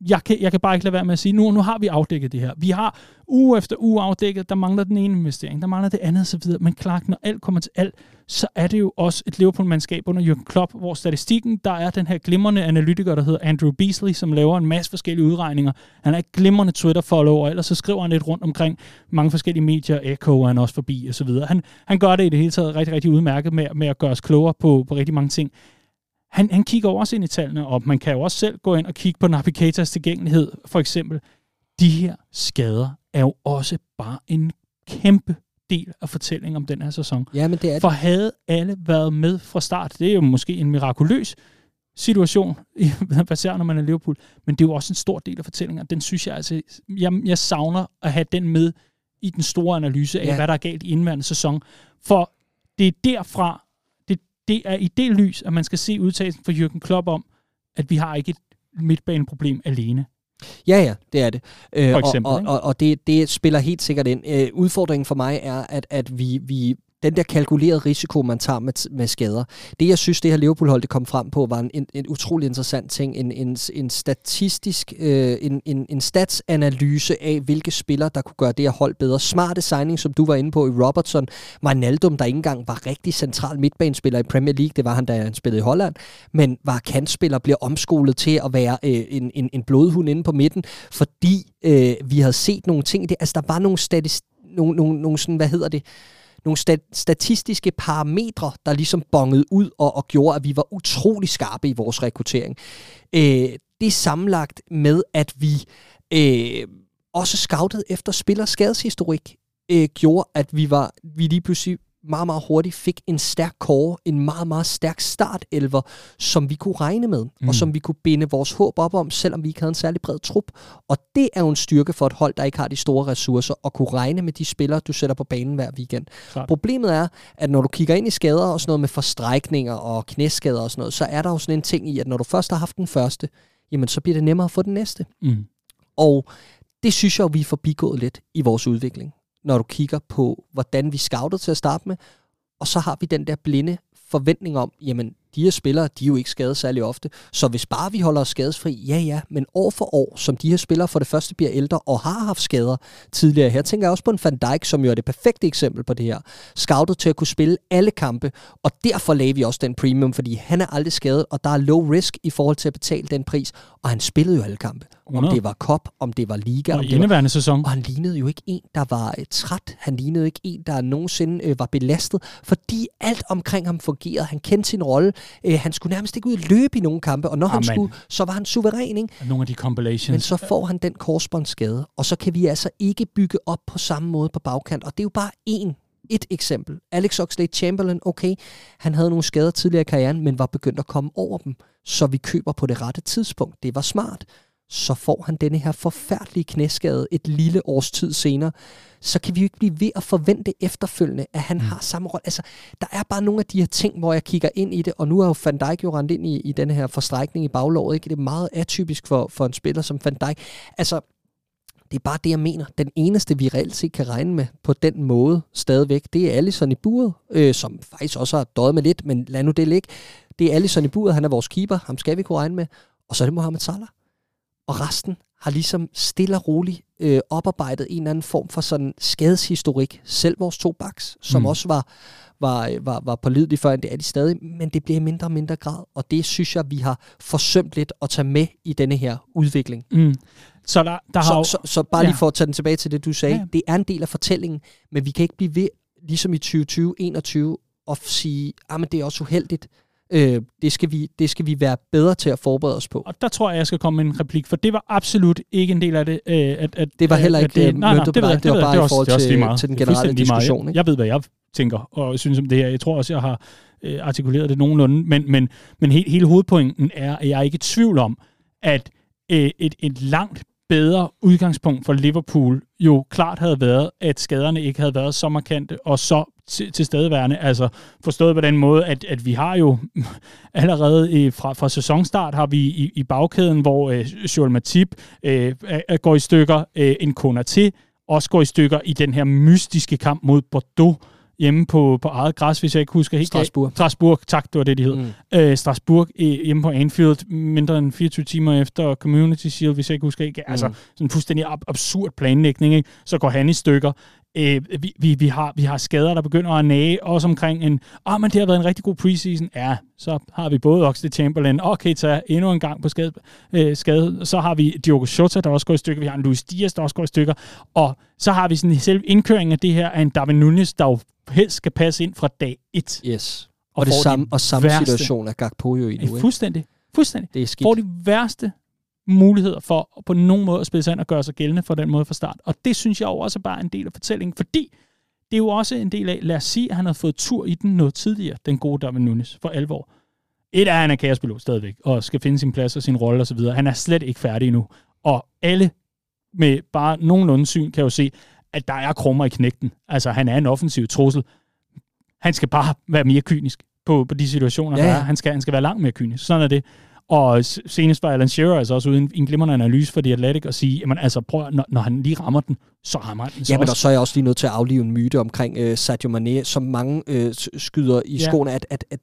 jeg kan, jeg kan bare ikke lade være med at sige, nu, nu har vi afdækket det her. Vi har uge efter uge afdækket, der mangler den ene investering, der mangler det andet osv. Men klart, når alt kommer til alt, så er det jo også et Liverpool-mandskab under Jürgen Klopp, hvor statistikken, der er den her glimrende analytiker, der hedder Andrew Beasley, som laver en masse forskellige udregninger. Han er et glimrende Twitter-follower, ellers så skriver han lidt rundt omkring mange forskellige medier, Echo er han også forbi osv. Han, han gør det i det hele taget rigtig, rigtig udmærket med, med at gøre os klogere på, på rigtig mange ting han, han kigger også ind i tallene, og man kan jo også selv gå ind og kigge på Navigators tilgængelighed. For eksempel, de her skader er jo også bare en kæmpe del af fortællingen om den her sæson. Ja, men det er For havde alle været med fra start, det er jo måske en mirakuløs situation, baseret når man er Liverpool, men det er jo også en stor del af fortællingen, og den synes jeg altså, jeg, jeg savner at have den med i den store analyse af, ja. hvad der er galt i indværende sæson. For det er derfra, det er i det lys, at man skal se udtalelsen for Jürgen Klopp om, at vi har ikke et midtbaneproblem alene. Ja, ja, det er det. Øh, for eksempel, og, og, og, og det, det spiller helt sikkert ind. Øh, udfordringen for mig er, at, at vi, vi den der kalkulerede risiko, man tager med, med skader. Det, jeg synes, det her Liverpool-hold det kom frem på, var en, en, en utrolig interessant ting. En, en, en statistisk, øh, en, en, en statsanalyse af, hvilke spillere, der kunne gøre det her hold bedre. Smarte signing, som du var inde på i Robertson. Wijnaldum, der ikke engang var rigtig central midtbanespiller i Premier League. Det var han, da han spillede i Holland. Men var kantspiller, bliver omskolet til at være øh, en, en, en blodhund inde på midten, fordi øh, vi havde set nogle ting. Det, altså, der var nogle statistik nogle, nogle, nogle sådan, hvad hedder det, nogle stat- statistiske parametre, der ligesom bongede ud og, og gjorde, at vi var utrolig skarpe i vores rekruttering. Øh, det er sammenlagt med, at vi øh, også scoutede efter spillers skadeshistorik, øh, gjorde, at vi var vi lige pludselig meget, meget hurtigt fik en stærk core, en meget, meget stærk startelver, som vi kunne regne med, mm. og som vi kunne binde vores håb op om, selvom vi ikke havde en særlig bred trup. Og det er jo en styrke for et hold, der ikke har de store ressourcer, at kunne regne med de spillere, du sætter på banen hver weekend. Klart. Problemet er, at når du kigger ind i skader og sådan noget med forstrækninger og knæskader og sådan noget, så er der jo sådan en ting i, at når du først har haft den første, jamen så bliver det nemmere at få den næste. Mm. Og det synes jeg, vi er forbigået lidt i vores udvikling når du kigger på, hvordan vi scoutede til at starte med, og så har vi den der blinde forventning om, jamen, de her spillere, de er jo ikke skadet særlig ofte, så hvis bare vi holder os skadesfri, ja ja, men år for år, som de her spillere for det første bliver ældre og har haft skader tidligere, her tænker jeg også på en Van Dijk, som jo er det perfekte eksempel på det her, scoutet til at kunne spille alle kampe, og derfor lagde vi også den premium, fordi han er aldrig skadet, og der er low risk i forhold til at betale den pris, og han spillede jo alle kampe. Om det var Cup, om det var Liga. Og i indeværende sæson. Og han lignede jo ikke en, der var uh, træt. Han lignede ikke en, der nogensinde uh, var belastet, fordi alt omkring ham fungerede. Han kendte sin rolle. Uh, han skulle nærmest ikke ud og løbe i nogle kampe, og når Amen. han skulle, så var han suveræn. Ikke? Nogle af de compilations. Men så får han den korsbåndsskade, og så kan vi altså ikke bygge op på samme måde på bagkant. Og det er jo bare én Et eksempel. Alex Oxlade-Chamberlain, okay, han havde nogle skader tidligere i karrieren, men var begyndt at komme over dem, så vi køber på det rette tidspunkt. Det var smart. Så får han denne her forfærdelige knæskade et lille års tid senere. Så kan vi jo ikke blive ved at forvente efterfølgende, at han mm. har samme rolle. Altså, der er bare nogle af de her ting, hvor jeg kigger ind i det, og nu er jo Van Dijk jo rendt ind i, i den her forstrækning i baglåret. Ikke? Det er meget atypisk for, for en spiller som Van Dijk. Altså, det er bare det, jeg mener. Den eneste, vi reelt set kan regne med på den måde stadigvæk, det er Allison i buret, øh, som faktisk også har døjet med lidt, men lad nu det ligge. Det er Allison i buret, han er vores keeper, ham skal vi kunne regne med. Og så er det Mohamed Salah. Og resten har ligesom stille og roligt øh, oparbejdet en eller anden form for sådan skadeshistorik. Selv vores to backs, som mm. også var, var, var, var pålidelige før, det er de stadig, men det bliver mindre og mindre grad, og det synes jeg, vi har forsømt lidt at tage med i denne her udvikling. Mm. Så, der, der så, har så, så bare lige for at tage den tilbage til det, du sagde, ja. det er en del af fortællingen, men vi kan ikke blive ved, ligesom i 2020-21, og sige, at ah, det er også uheldigt, Øh, det, skal vi, det skal vi være bedre til at forberede os på. Og der tror jeg, jeg skal komme med en replik, for det var absolut ikke en del af det. Øh, at, at, det var heller ikke det, nej, nej, det, det, var, det var bare det, i forhold det til, meget. til den generelle diskussion. Jeg, jeg ved, hvad jeg tænker og synes om det her. Jeg tror også, jeg har øh, artikuleret det nogenlunde, men, men, men he, hele hovedpointen er, at jeg er ikke i tvivl om, at øh, et, et langt bedre udgangspunkt for Liverpool jo klart havde været, at skaderne ikke havde været så markante og så til, til stedværende. Altså forstået på den måde, at, at vi har jo allerede i, fra, fra sæsonstart har vi i, i bagkæden, hvor øh, Joel Matip øh, går i stykker, øh, en Konaté også går i stykker i den her mystiske kamp mod Bordeaux, hjemme på, på eget græs, hvis jeg ikke husker helt Strasbourg. Strasbourg, tak, det var det, de hed. Mm. Øh, Strasbourg øh, hjemme på Anfield, mindre end 24 timer efter Community Shield, hvis jeg ikke husker ikke. Altså, mm. sådan en fuldstændig ab- absurd planlægning, ikke? Så går han i stykker. Øh, vi, vi, vi, har, vi har skader, der begynder at nage, også omkring en, åh, oh, men det har været en rigtig god preseason. Ja, så har vi både Oxlade Chamberlain og Keita endnu en gang på skade, øh, skade. Så har vi Diogo Jota, der også går i stykker. Vi har en Luis Diaz, der også går i stykker. Og så har vi sådan selv indkøringen af det her af en Darwin Nunes, der jo helst skal passe ind fra dag 1. Yes. Og, og det samme, og samme situation er Gakpo jo i nu. Ikke? Fuldstændig. Fuldstændig. Det er skidt. Får de værste muligheder for på nogen måde at spille sig ind og gøre sig gældende for den måde fra start. Og det synes jeg også er bare en del af fortællingen, fordi det er jo også en del af, lad os sige, at han har fået tur i den noget tidligere, den gode Darwin Nunes, for alvor. Et er, at han er kaospilot stadigvæk, og skal finde sin plads og sin rolle osv. Han er slet ikke færdig endnu. Og alle med bare nogenlunde syn kan jo se, at der er krummer i knægten. Altså, han er en offensiv trussel. Han skal bare være mere kynisk på, på de situationer, ja. der er. Han skal, han skal være langt mere kynisk. Sådan er det. Og senest var Alan Shearer altså også uden en glimrende analyse for The Athletic at sige, jamen altså prøv, når, når han lige rammer den, så rammer han den. Så jamen, og så er jeg også lige nødt til at aflive en myte omkring uh, Sadio Mane, som mange uh, skyder i ja. skoene, at, at, at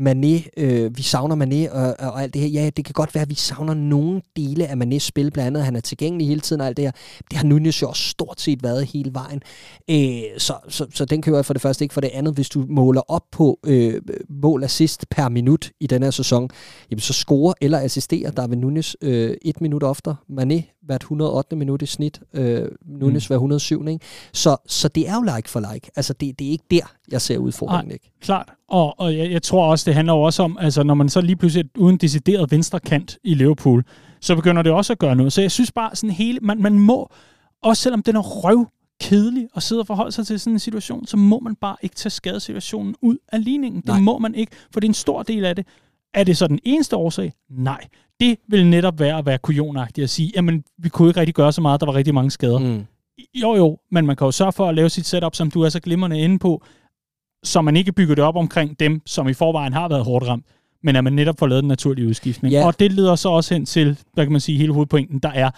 Mané, øh, vi savner Mané og, og alt det her. Ja, det kan godt være, at vi savner nogle dele af Manés spil, blandt andet, han er tilgængelig hele tiden og alt det her. Det har Nunez jo også stort set været hele vejen. Øh, så, så, så den kører jeg for det første ikke. For det andet, hvis du måler op på øh, mål assist per minut i den her sæson, jamen så scorer eller assisterer David Nunez øh, et minut oftere. Mané hvert 108. minut i snit, øh, Nunes mm. hver 107. Ikke? Så, så det er jo like for like. Altså det, det er ikke der, jeg ser udfordringen. Nej, ikke? klart. Og, og jeg, jeg tror også, det handler også om, altså når man så lige pludselig er uden decideret venstre kant i Liverpool, så begynder det også at gøre noget. Så jeg synes bare sådan hele, man, man må, også selvom den er røv kedelig at sidde og forholde sig til sådan en situation, så må man bare ikke tage skadesituationen ud af ligningen. Nej. Det må man ikke, for det er en stor del af det. Er det så den eneste årsag? Nej. Det vil netop være at være kujonagtig at sige, jamen, vi kunne ikke rigtig gøre så meget, der var rigtig mange skader. Mm. Jo, jo, men man kan jo sørge for at lave sit setup, som du er så glimrende inde på, så man ikke bygger det op omkring dem, som i forvejen har været hårdt ramt, men at man netop får lavet den naturlige udskiftning. Yeah. Og det leder så også hen til, hvad kan man sige, hele hovedpointen, der er,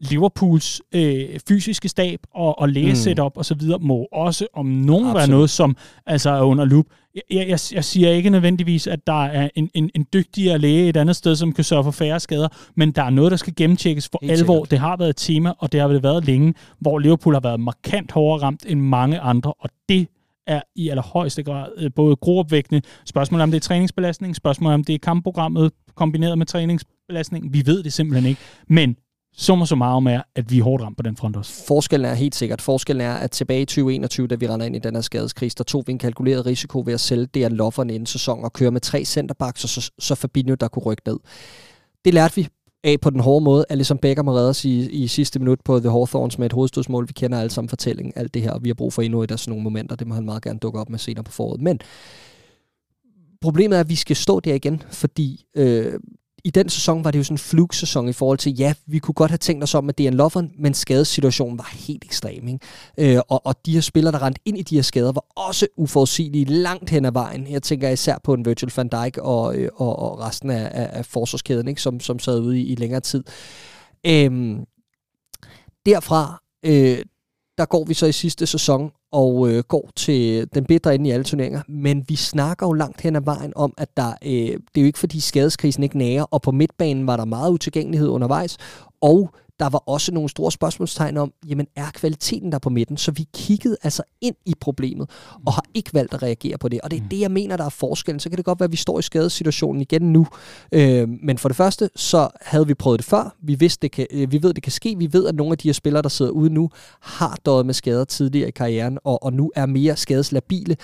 Liverpools øh, fysiske stab og, og lægesetup mm. osv. må også om nogen Absolut. være noget, som altså er under loop. Jeg, jeg, jeg siger ikke nødvendigvis, at der er en, en, en dygtigere læge et andet sted, som kan sørge for færre skader, men der er noget, der skal gennemtjekkes for Helt alvor. Sikkert. Det har været et tema, og det har vel været længe, hvor Liverpool har været markant hårdere ramt end mange andre, og det er i allerhøjeste grad øh, både groopvækkende. Spørgsmålet om det er træningsbelastning, spørgsmålet om det er kampprogrammet kombineret med træningsbelastning. Vi ved det simpelthen ikke. Men summa summarum er, at vi er hårdt ramt på den front også. Forskellen er helt sikkert. Forskellen er, at tilbage i 2021, da vi render ind i den her skadeskris, der tog vi en kalkuleret risiko ved at sælge det lofferne inden sæson og køre med tre centerbacks, og så, så Fabinho, der kunne rykke ned. Det lærte vi af på den hårde måde. Alisson Becker må reddes i, i sidste minut på The Hawthorns med et hovedstødsmål. Vi kender alle sammen fortællingen, alt det her, og vi har brug for endnu et af sådan nogle momenter. Det må han meget gerne dukke op med senere på foråret. Men problemet er, at vi skal stå der igen, fordi øh, i den sæson var det jo sådan en flugsæson i forhold til, ja, vi kunne godt have tænkt os om med Dejan Lovren, men skadessituationen var helt ekstrem. Ikke? Øh, og, og de her spillere, der rendte ind i de her skader, var også uforudsigelige langt hen ad vejen. Jeg tænker især på en Virgil van Dijk og, øh, og, og resten af, af, af forsvarskæden, ikke? Som, som sad ude i, i længere tid. Øh, derfra, øh, der går vi så i sidste sæson og øh, går til den bedre ende i alle turneringer. Men vi snakker jo langt hen ad vejen om, at der, øh, det er jo ikke fordi skadeskrisen ikke nærer, og på midtbanen var der meget utilgængelighed undervejs, og der var også nogle store spørgsmålstegn om, jamen er kvaliteten der på midten? Så vi kiggede altså ind i problemet, og har ikke valgt at reagere på det. Og det er mm. det, jeg mener, der er forskellen. Så kan det godt være, at vi står i skadessituationen igen nu. Øh, men for det første, så havde vi prøvet det før. Vi, vidste, det kan, øh, vi ved, det kan ske. Vi ved, at nogle af de her spillere, der sidder ude nu, har døjet med skader tidligere i karrieren, og, og nu er mere skadeslabile.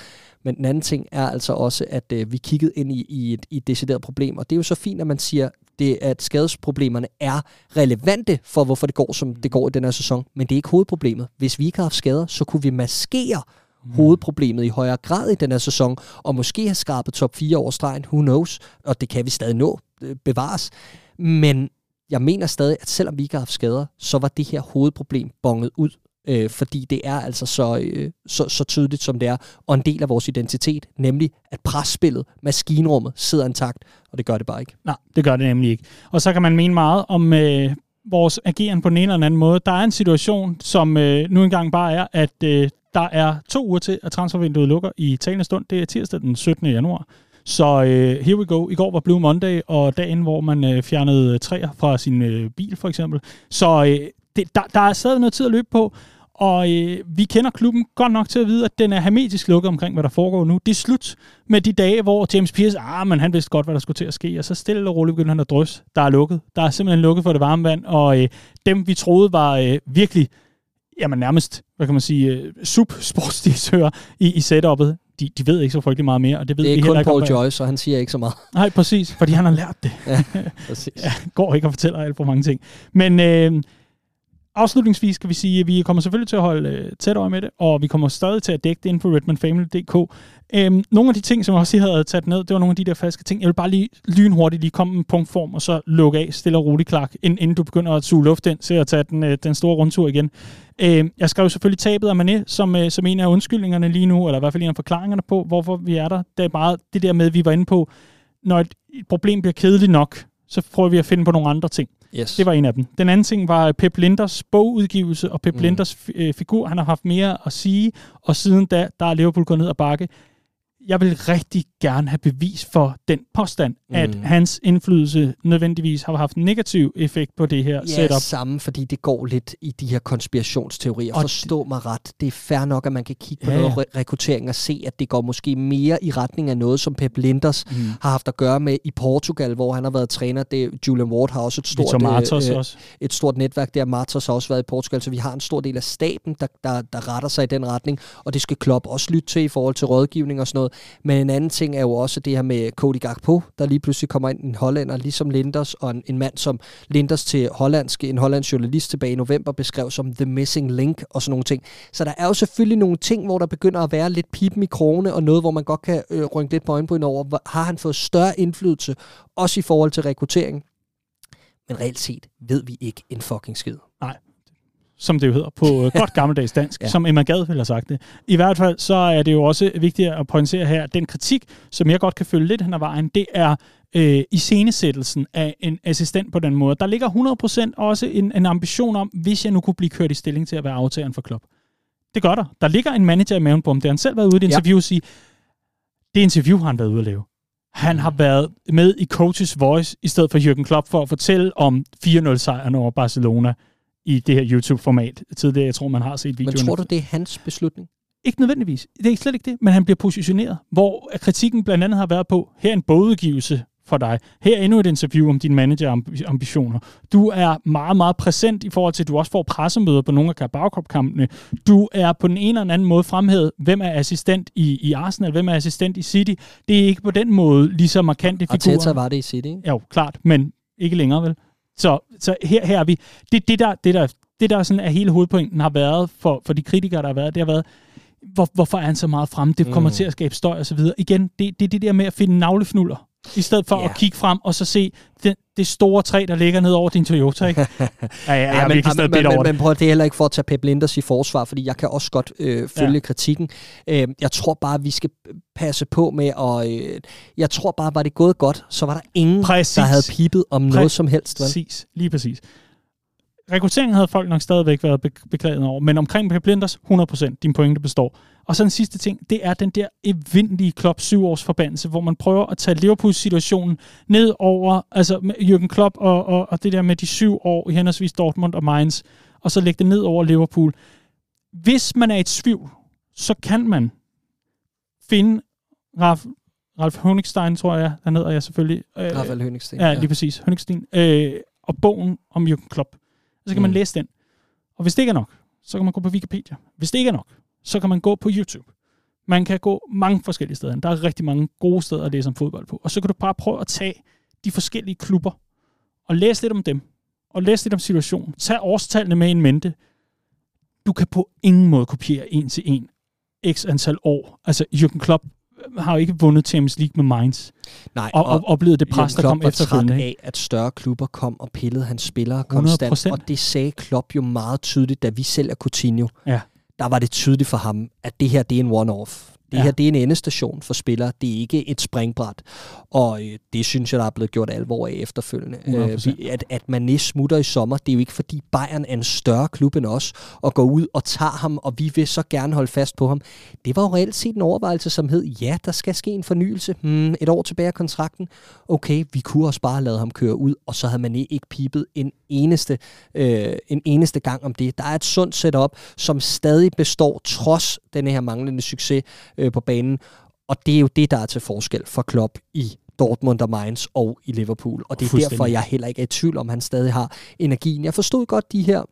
Men den anden ting er altså også, at øh, vi kiggede ind i, i, et, i et decideret problem. Og det er jo så fint, at man siger, det, at skadesproblemerne er relevante for, hvorfor det går, som det går i den her sæson. Men det er ikke hovedproblemet. Hvis vi ikke har haft skader, så kunne vi maskere mm. hovedproblemet i højere grad i den her sæson, og måske have skarpet top 4 over stregen, who knows, og det kan vi stadig nå, øh, bevares. Men jeg mener stadig, at selvom vi ikke har haft skader, så var det her hovedproblem bonget ud øh, fordi det er altså så, øh, så, så tydeligt, som det er, og en del af vores identitet, nemlig at presspillet, maskinrummet, sidder intakt, og det gør det bare ikke. Nej, det gør det nemlig ikke. Og så kan man mene meget om øh, vores ageren på den ene eller anden måde. Der er en situation, som øh, nu engang bare er, at øh, der er to uger til, at transfervinduet lukker i talende stund. Det er tirsdag den 17. januar. Så øh, here we go. I går var Blue Monday, og dagen, hvor man øh, fjernede træer fra sin øh, bil, for eksempel. Så øh, det, der, der er stadig noget tid at løbe på. Og øh, vi kender klubben godt nok til at vide, at den er hermetisk lukket omkring, hvad der foregår nu. Det er slut med de dage, hvor James Pierce, ah, men han vidste godt, hvad der skulle til at ske, og så stille og roligt begynder han at drøse. Der er lukket. Der er simpelthen lukket for det varme vand, og øh, dem, vi troede var øh, virkelig, jamen nærmest, hvad kan man sige, øh, sub-sportsdirektører i, i setup'et, de, de ved ikke så frygtelig meget mere, og det ved det er vi kun Paul ikke. Joyce, så han siger ikke så meget. Nej, præcis, fordi han har lært det. ja, præcis. ja, går ikke og fortæller alt for mange ting. Men øh, afslutningsvis kan vi sige, at vi kommer selvfølgelig til at holde øh, tæt øje med det, og vi kommer stadig til at dække det inden for redmanfamily.dk. Øhm, nogle af de ting, som jeg også havde taget ned, det var nogle af de der falske ting. Jeg vil bare lige lynhurtigt lige komme med punktform, og så lukke af stille og roligt klak, inden du begynder at suge luft ind til at tage den, øh, den store rundtur igen. Øhm, jeg skrev selvfølgelig tabet af Mané som, øh, som en af undskyldningerne lige nu, eller i hvert fald en af forklaringerne på, hvorfor vi er der. Det er bare det der med, at vi var inde på, når et, et problem bliver kedeligt nok, så prøver vi at finde på nogle andre ting. Yes. Det var en af dem. Den anden ting var Pep Linders bogudgivelse, og Pep mm. Linders øh, figur. Han har haft mere at sige, og siden da, der er Liverpool gået ned ad bakke jeg vil rigtig gerne have bevis for den påstand, mm. at hans indflydelse nødvendigvis har haft en negativ effekt på det her ja, setup. Ja, samme, fordi det går lidt i de her konspirationsteorier. Og Forstå mig ret. Det er fair nok, at man kan kigge på ja, noget re- rekruttering og se, at det går måske mere i retning af noget, som Pep Linders mm. har haft at gøre med i Portugal, hvor han har været træner. Det, Julian Ward har også et stort, Martos øh, også. et stort netværk der. Martos har også været i Portugal, så vi har en stor del af staben, der, der, der retter sig i den retning, og det skal Klopp også lytte til i forhold til rådgivning og sådan noget. Men en anden ting er jo også det her med Cody Gakpo, der lige pludselig kommer ind en hollænder, ligesom Linders, og en, en mand som Linders til hollandske, en hollandsk journalist tilbage i november beskrev som The Missing Link og sådan nogle ting. Så der er jo selvfølgelig nogle ting, hvor der begynder at være lidt pipen i krone, og noget, hvor man godt kan øh, rynke lidt på øjenbryn over, har han fået større indflydelse, også i forhold til rekruttering. Men reelt set ved vi ikke en fucking skid. Som det jo hedder på øh, godt gammeldags dansk, ja. som Emma Gad ville have sagt det. I hvert fald så er det jo også vigtigt at pointere her, at den kritik, som jeg godt kan følge lidt hen ad vejen, det er øh, iscenesættelsen af en assistent på den måde. Der ligger 100% også en, en ambition om, hvis jeg nu kunne blive kørt i stilling til at være aftageren for klub. Det gør der. Der ligger en manager i maven på ham. Det har han selv været ude i et interview ja. og sige, det interview har han været ude at lave. Han har været med i Coaches Voice i stedet for Jürgen Klopp for at fortælle om 4-0-sejren over Barcelona i det her YouTube-format tidligere. Jeg tror, man har set videoen. Men tror du, det er hans beslutning? Ikke nødvendigvis. Det er slet ikke det, men han bliver positioneret, hvor kritikken blandt andet har været på, her er en bogudgivelse for dig. Her er endnu et interview om dine managerambitioner. Du er meget, meget præsent i forhold til, at du også får pressemøder på nogle af Carabao-kampene. Du er på den ene eller anden måde fremhævet, hvem er assistent i, i Arsenal, hvem er assistent i City. Det er ikke på den måde lige så markante figurer. Arteta var det i City, ikke? Jo, klart, men ikke længere vel? Så, så her, her er vi. Det, det, der, det, der, det, der sådan er hele hovedpointen har været for, for de kritikere, der har været, det har været, hvor, hvorfor er han så meget frem? Det kommer mm. til at skabe støj og så videre. Igen, det, det er det der med at finde navlefnuller i stedet for yeah. at kigge frem og så se det, det store træ, der ligger ned over din Toyota. Ikke? ja, ja, jeg ja, men, virkelig stadig men, over men, men prøv, det er heller ikke for at tage Pep Linders i forsvar, fordi jeg kan også godt øh, følge ja. kritikken. Øh, jeg tror bare, vi skal passe på med, og øh, jeg tror bare, var det gået godt, så var der ingen, præcis. der havde pipet om præcis. noget som helst. Vel? Præcis, lige præcis. Rekrutteringen havde folk nok stadigvæk været beklaget over, men omkring Pep Linders, 100%, din pointe består. Og så den sidste ting, det er den der evindelige Klopp syv års forbandelse, hvor man prøver at tage Liverpools situation ned over, altså Jürgen Klopp og, og, og det der med de syv år i henholdsvis Dortmund og Mainz, og så lægge det ned over Liverpool. Hvis man er i tvivl, så kan man finde Ralf, Ralf Honigstein, tror jeg, han hedder jeg selvfølgelig. Øh, Rafael Honigstein. Ja, lige præcis. Honigstein. Øh, og bogen om Jürgen Klopp. Så kan mm. man læse den. Og hvis det ikke er nok, så kan man gå på Wikipedia. Hvis det ikke er nok, så kan man gå på YouTube. Man kan gå mange forskellige steder. Der er rigtig mange gode steder at læse om fodbold på. Og så kan du bare prøve at tage de forskellige klubber og læse lidt om dem. Og læse lidt om situationen. Tag årstallene med en mente. Du kan på ingen måde kopiere en til en x antal år. Altså Jürgen Klopp har jo ikke vundet Champions League med Mainz. Nej, og, og oplevet det pres, der kom efterfølgende. af, at større klubber kom og pillede hans spillere konstant. 100%. Og det sagde Klopp jo meget tydeligt, da vi sælger Coutinho. Ja der var det tydeligt for ham, at det her det er en one-off. Det ja. her det er en endestation for spillere, det er ikke et springbræt. Og øh, det synes jeg, der er blevet gjort alvor af efterfølgende. Øh, at, at man smutter i sommer, det er jo ikke fordi Bayern er en større klub end os, og går ud og tager ham, og vi vil så gerne holde fast på ham. Det var jo reelt set en overvejelse, som hed, ja, der skal ske en fornyelse. Hmm, et år tilbage af kontrakten. Okay, vi kunne også bare lade ham køre ud, og så havde man ikke pipet en eneste, øh, en eneste gang om det. Der er et sundt setup, som stadig består trods den her manglende succes øh, på banen. Og det er jo det, der er til forskel for Klopp i Dortmund og Mainz og i Liverpool. Og det er derfor, jeg heller ikke er i tvivl om, han stadig har energien. Jeg forstod godt de her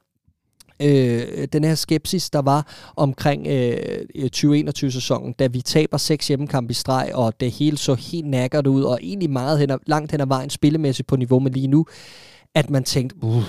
øh, den her skepsis, der var omkring øh, 2021-sæsonen, da vi taber seks hjemmekampe i streg, og det hele så helt nakkert ud, og egentlig meget hen ad, langt hen ad vejen spillemæssigt på niveau med lige nu, at man tænkte, uh,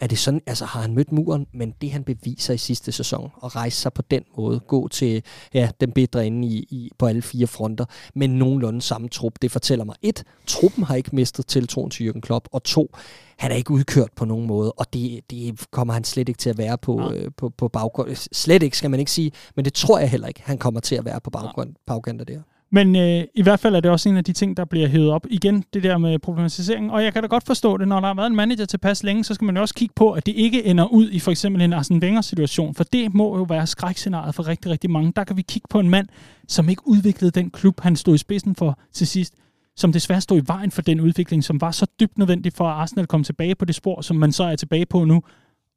er det sådan, altså har han mødt muren, men det han beviser i sidste sæson, at rejse sig på den måde, gå til ja, den bedre inde i, i, på alle fire fronter, men nogenlunde samme trup, det fortæller mig, et, truppen har ikke mistet tiltroen til Jürgen Klopp, og to, han er ikke udkørt på nogen måde, og det, det kommer han slet ikke til at være på, ja. øh, på, på baggrund. Slet ikke, skal man ikke sige, men det tror jeg heller ikke, han kommer til at være på baggrund, baggrund af det her. Men øh, i hvert fald er det også en af de ting, der bliver hævet op. Igen, det der med problematisering. Og jeg kan da godt forstå det, når der har været en manager tilpas længe, så skal man jo også kigge på, at det ikke ender ud i for eksempel en Arsene Wenger-situation. For det må jo være skrækscenariet for rigtig, rigtig mange. Der kan vi kigge på en mand, som ikke udviklede den klub, han stod i spidsen for til sidst som desværre stod i vejen for den udvikling, som var så dybt nødvendig for, at Arsenal kom tilbage på det spor, som man så er tilbage på nu.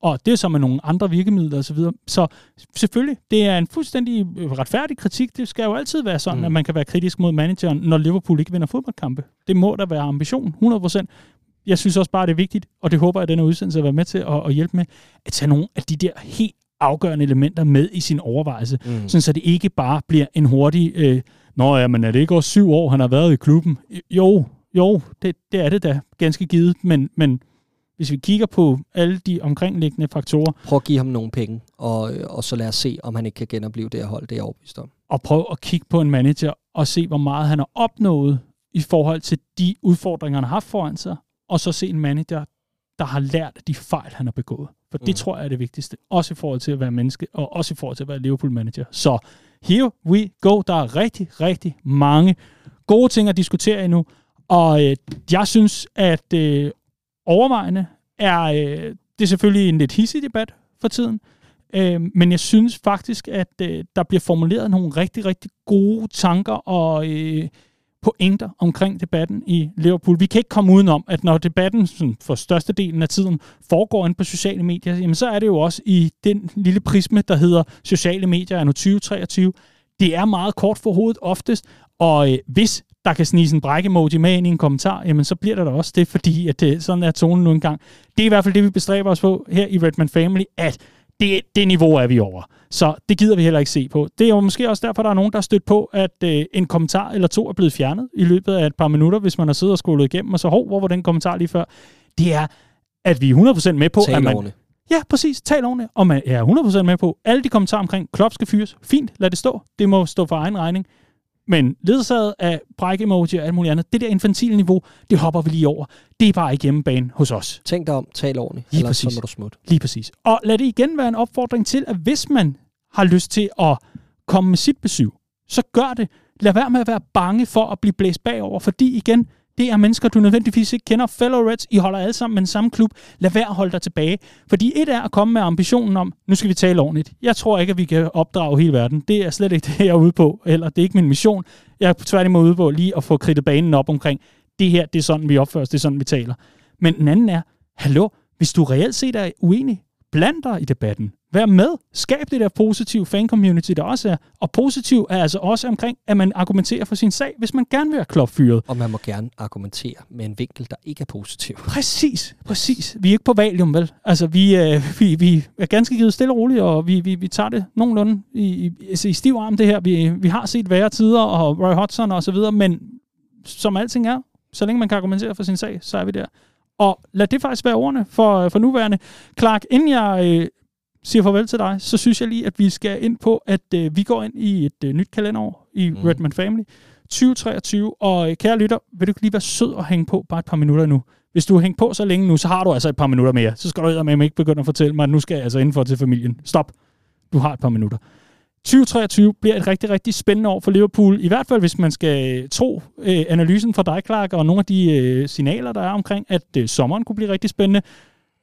Og det er så med nogle andre virkemidler osv. Så, videre. så selvfølgelig, det er en fuldstændig retfærdig kritik. Det skal jo altid være sådan, mm. at man kan være kritisk mod manageren, når Liverpool ikke vinder fodboldkampe. Det må der være ambition, 100%. Jeg synes også bare, det er vigtigt, og det håber jeg, at denne udsendelse vil være med til at, at hjælpe med, at tage nogle af de der helt afgørende elementer med i sin overvejelse, mm. sådan så det ikke bare bliver en hurtig, øh, nå ja, men er det ikke også syv år, han har været i klubben? Jo, jo, det, det er det da ganske givet, men, men hvis vi kigger på alle de omkringliggende faktorer. Prøv at give ham nogle penge, og, og så lad os se, om han ikke kan genopleve det her hold, det er jeg overbevist om. Og prøv at kigge på en manager og se, hvor meget han har opnået i forhold til de udfordringer, han har haft foran sig, og så se en manager, der har lært de fejl, han har begået. For det mm. tror jeg er det vigtigste. Også i forhold til at være menneske, og også i forhold til at være Liverpool-manager. Så here we go. Der er rigtig, rigtig mange gode ting at diskutere endnu. Og øh, jeg synes, at øh, overvejende er, øh, det er selvfølgelig en lidt hissig debat for tiden, øh, men jeg synes faktisk, at øh, der bliver formuleret nogle rigtig, rigtig gode tanker og øh, pointer omkring debatten i Liverpool. Vi kan ikke komme udenom, at når debatten sådan, for størstedelen af tiden foregår ind på sociale medier, jamen, så er det jo også i den lille prisme, der hedder sociale medier anno 2023. Det er meget kort for hovedet oftest, og øh, hvis der kan snige en bræk-emoji med ind i en kommentar, jamen så bliver der da også det, fordi at det, sådan er tonen nu engang. Det er i hvert fald det, vi bestræber os på her i Redman Family, at det, det niveau er vi over. Så det gider vi heller ikke se på. Det er jo måske også derfor, der er nogen, der har stødt på, at øh, en kommentar eller to er blevet fjernet i løbet af et par minutter, hvis man har siddet og skolet igennem, og så, hov, hvor var den kommentar lige før? Det er at vi er 100% med på, Tal at man... ordentligt. Ja, præcis. Tal ordentligt. Og man er 100% med på alle de kommentarer omkring, Klopp skal fyres. Fint, lad det stå. Det må stå for egen regning. Men ledsaget af bræk emoji og alt muligt andet, det der infantile niveau, det hopper vi lige over. Det er bare ikke hjemmebane hos os. Tænk dig om, tal ordentligt, Lige ellers så præcis. må du smutte. Lige præcis. Og lad det igen være en opfordring til, at hvis man har lyst til at komme med sit besøg, så gør det. Lad være med at være bange for at blive blæst bagover, fordi igen, det er mennesker, du nødvendigvis ikke kender. Fellow Reds, I holder alle sammen med den samme klub. Lad være at holde dig tilbage. Fordi et er at komme med ambitionen om, nu skal vi tale ordentligt. Jeg tror ikke, at vi kan opdrage hele verden. Det er slet ikke det, jeg er ude på. Eller det er ikke min mission. Jeg er tværtimod ude på lige at få kridtet banen op omkring, det her, det er sådan, vi opfører os, det er sådan, vi taler. Men den anden er, hallo, hvis du reelt set er uenig, bland dig i debatten. Vær med. Skab det der positive fan-community, der også er. Og positiv er altså også omkring, at man argumenterer for sin sag, hvis man gerne vil have Klopp fyret. Og man må gerne argumentere med en vinkel, der ikke er positiv. Præcis, præcis. Vi er ikke på valium, vel? Altså, vi, øh, vi, vi er ganske givet stille og roligt, og vi, vi, vi tager det nogenlunde i, i, altså i stiv arm, det her. Vi, vi har set værre tider, og Roy Hodgson og så videre, men som alting er, så længe man kan argumentere for sin sag, så er vi der. Og lad det faktisk være ordene for, for nuværende. Clark, inden jeg øh, siger farvel til dig, så synes jeg lige, at vi skal ind på, at øh, vi går ind i et øh, nyt kalenderår i mm. Redman Family 2023. Og øh, kære lytter, vil du ikke lige være sød og hænge på bare et par minutter nu? Hvis du har hængt på så længe nu, så har du altså et par minutter mere. Så skal du med ikke begynde at fortælle mig, at nu skal jeg altså indenfor til familien. Stop. Du har et par minutter. 2023 bliver et rigtig, rigtig spændende år for Liverpool. I hvert fald, hvis man skal tro øh, analysen fra dig, Clark, og nogle af de øh, signaler, der er omkring, at øh, sommeren kunne blive rigtig spændende.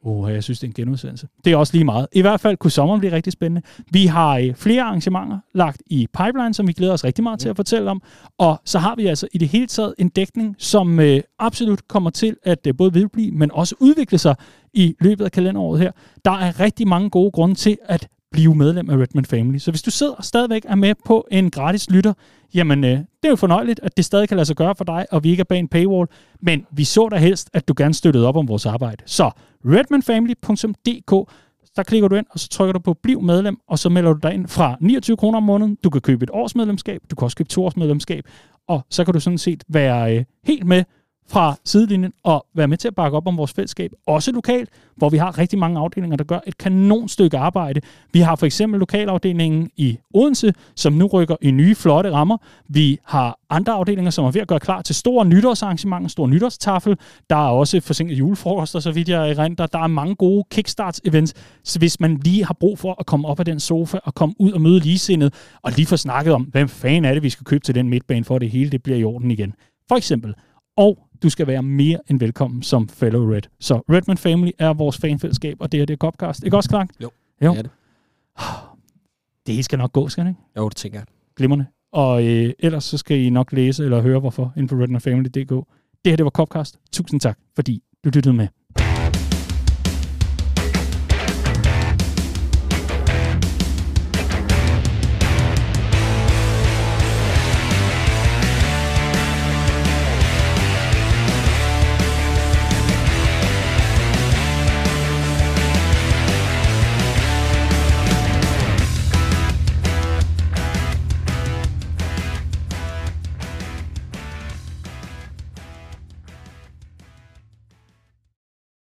Åh, jeg synes, det er en genudsendelse. Det er også lige meget. I hvert fald kunne sommeren blive rigtig spændende. Vi har øh, flere arrangementer lagt i pipeline, som vi glæder os rigtig meget til at fortælle om. Og så har vi altså i det hele taget en dækning, som øh, absolut kommer til at øh, både vedblive, men også udvikle sig i løbet af kalenderåret her. Der er rigtig mange gode grunde til at blive medlem af Redman Family. Så hvis du sidder og stadigvæk er med på en gratis lytter, jamen øh, det er jo fornøjeligt, at det stadig kan lade sig gøre for dig, og vi ikke er bag en paywall, men vi så da helst, at du gerne støttede op om vores arbejde. Så redmanfamily.dk der klikker du ind, og så trykker du på Bliv medlem, og så melder du dig ind fra 29 kroner om måneden. Du kan købe et års medlemskab, du kan også købe to års medlemskab, og så kan du sådan set være øh, helt med fra sidelinjen og være med til at bakke op om vores fællesskab, også lokalt, hvor vi har rigtig mange afdelinger, der gør et kanonstykke arbejde. Vi har for eksempel lokalafdelingen i Odense, som nu rykker i nye flotte rammer. Vi har andre afdelinger, som er ved at gøre klar til store nytårsarrangementer, stor nytårstafel. Der er også forsinket julefrokoster, så vidt jeg erindrer. Der er mange gode kickstarts-events, så hvis man lige har brug for at komme op af den sofa og komme ud og møde ligesindet, og lige få snakket om, hvem fanden er det, vi skal købe til den midtbane, for at det hele det bliver i orden igen. For eksempel. Og du skal være mere end velkommen som fellow Red. Så Redman Family er vores fanfællesskab, og det her det er Copcast. Ikke også, Clark? Jo, jo. det er det. Det skal nok gå, skal det ikke? Jo, det tænker jeg. Glimrende. Og øh, ellers så skal I nok læse eller høre hvorfor inde på redmanfamily.dk. Det her det var Copcast. Tusind tak, fordi du lyttede med.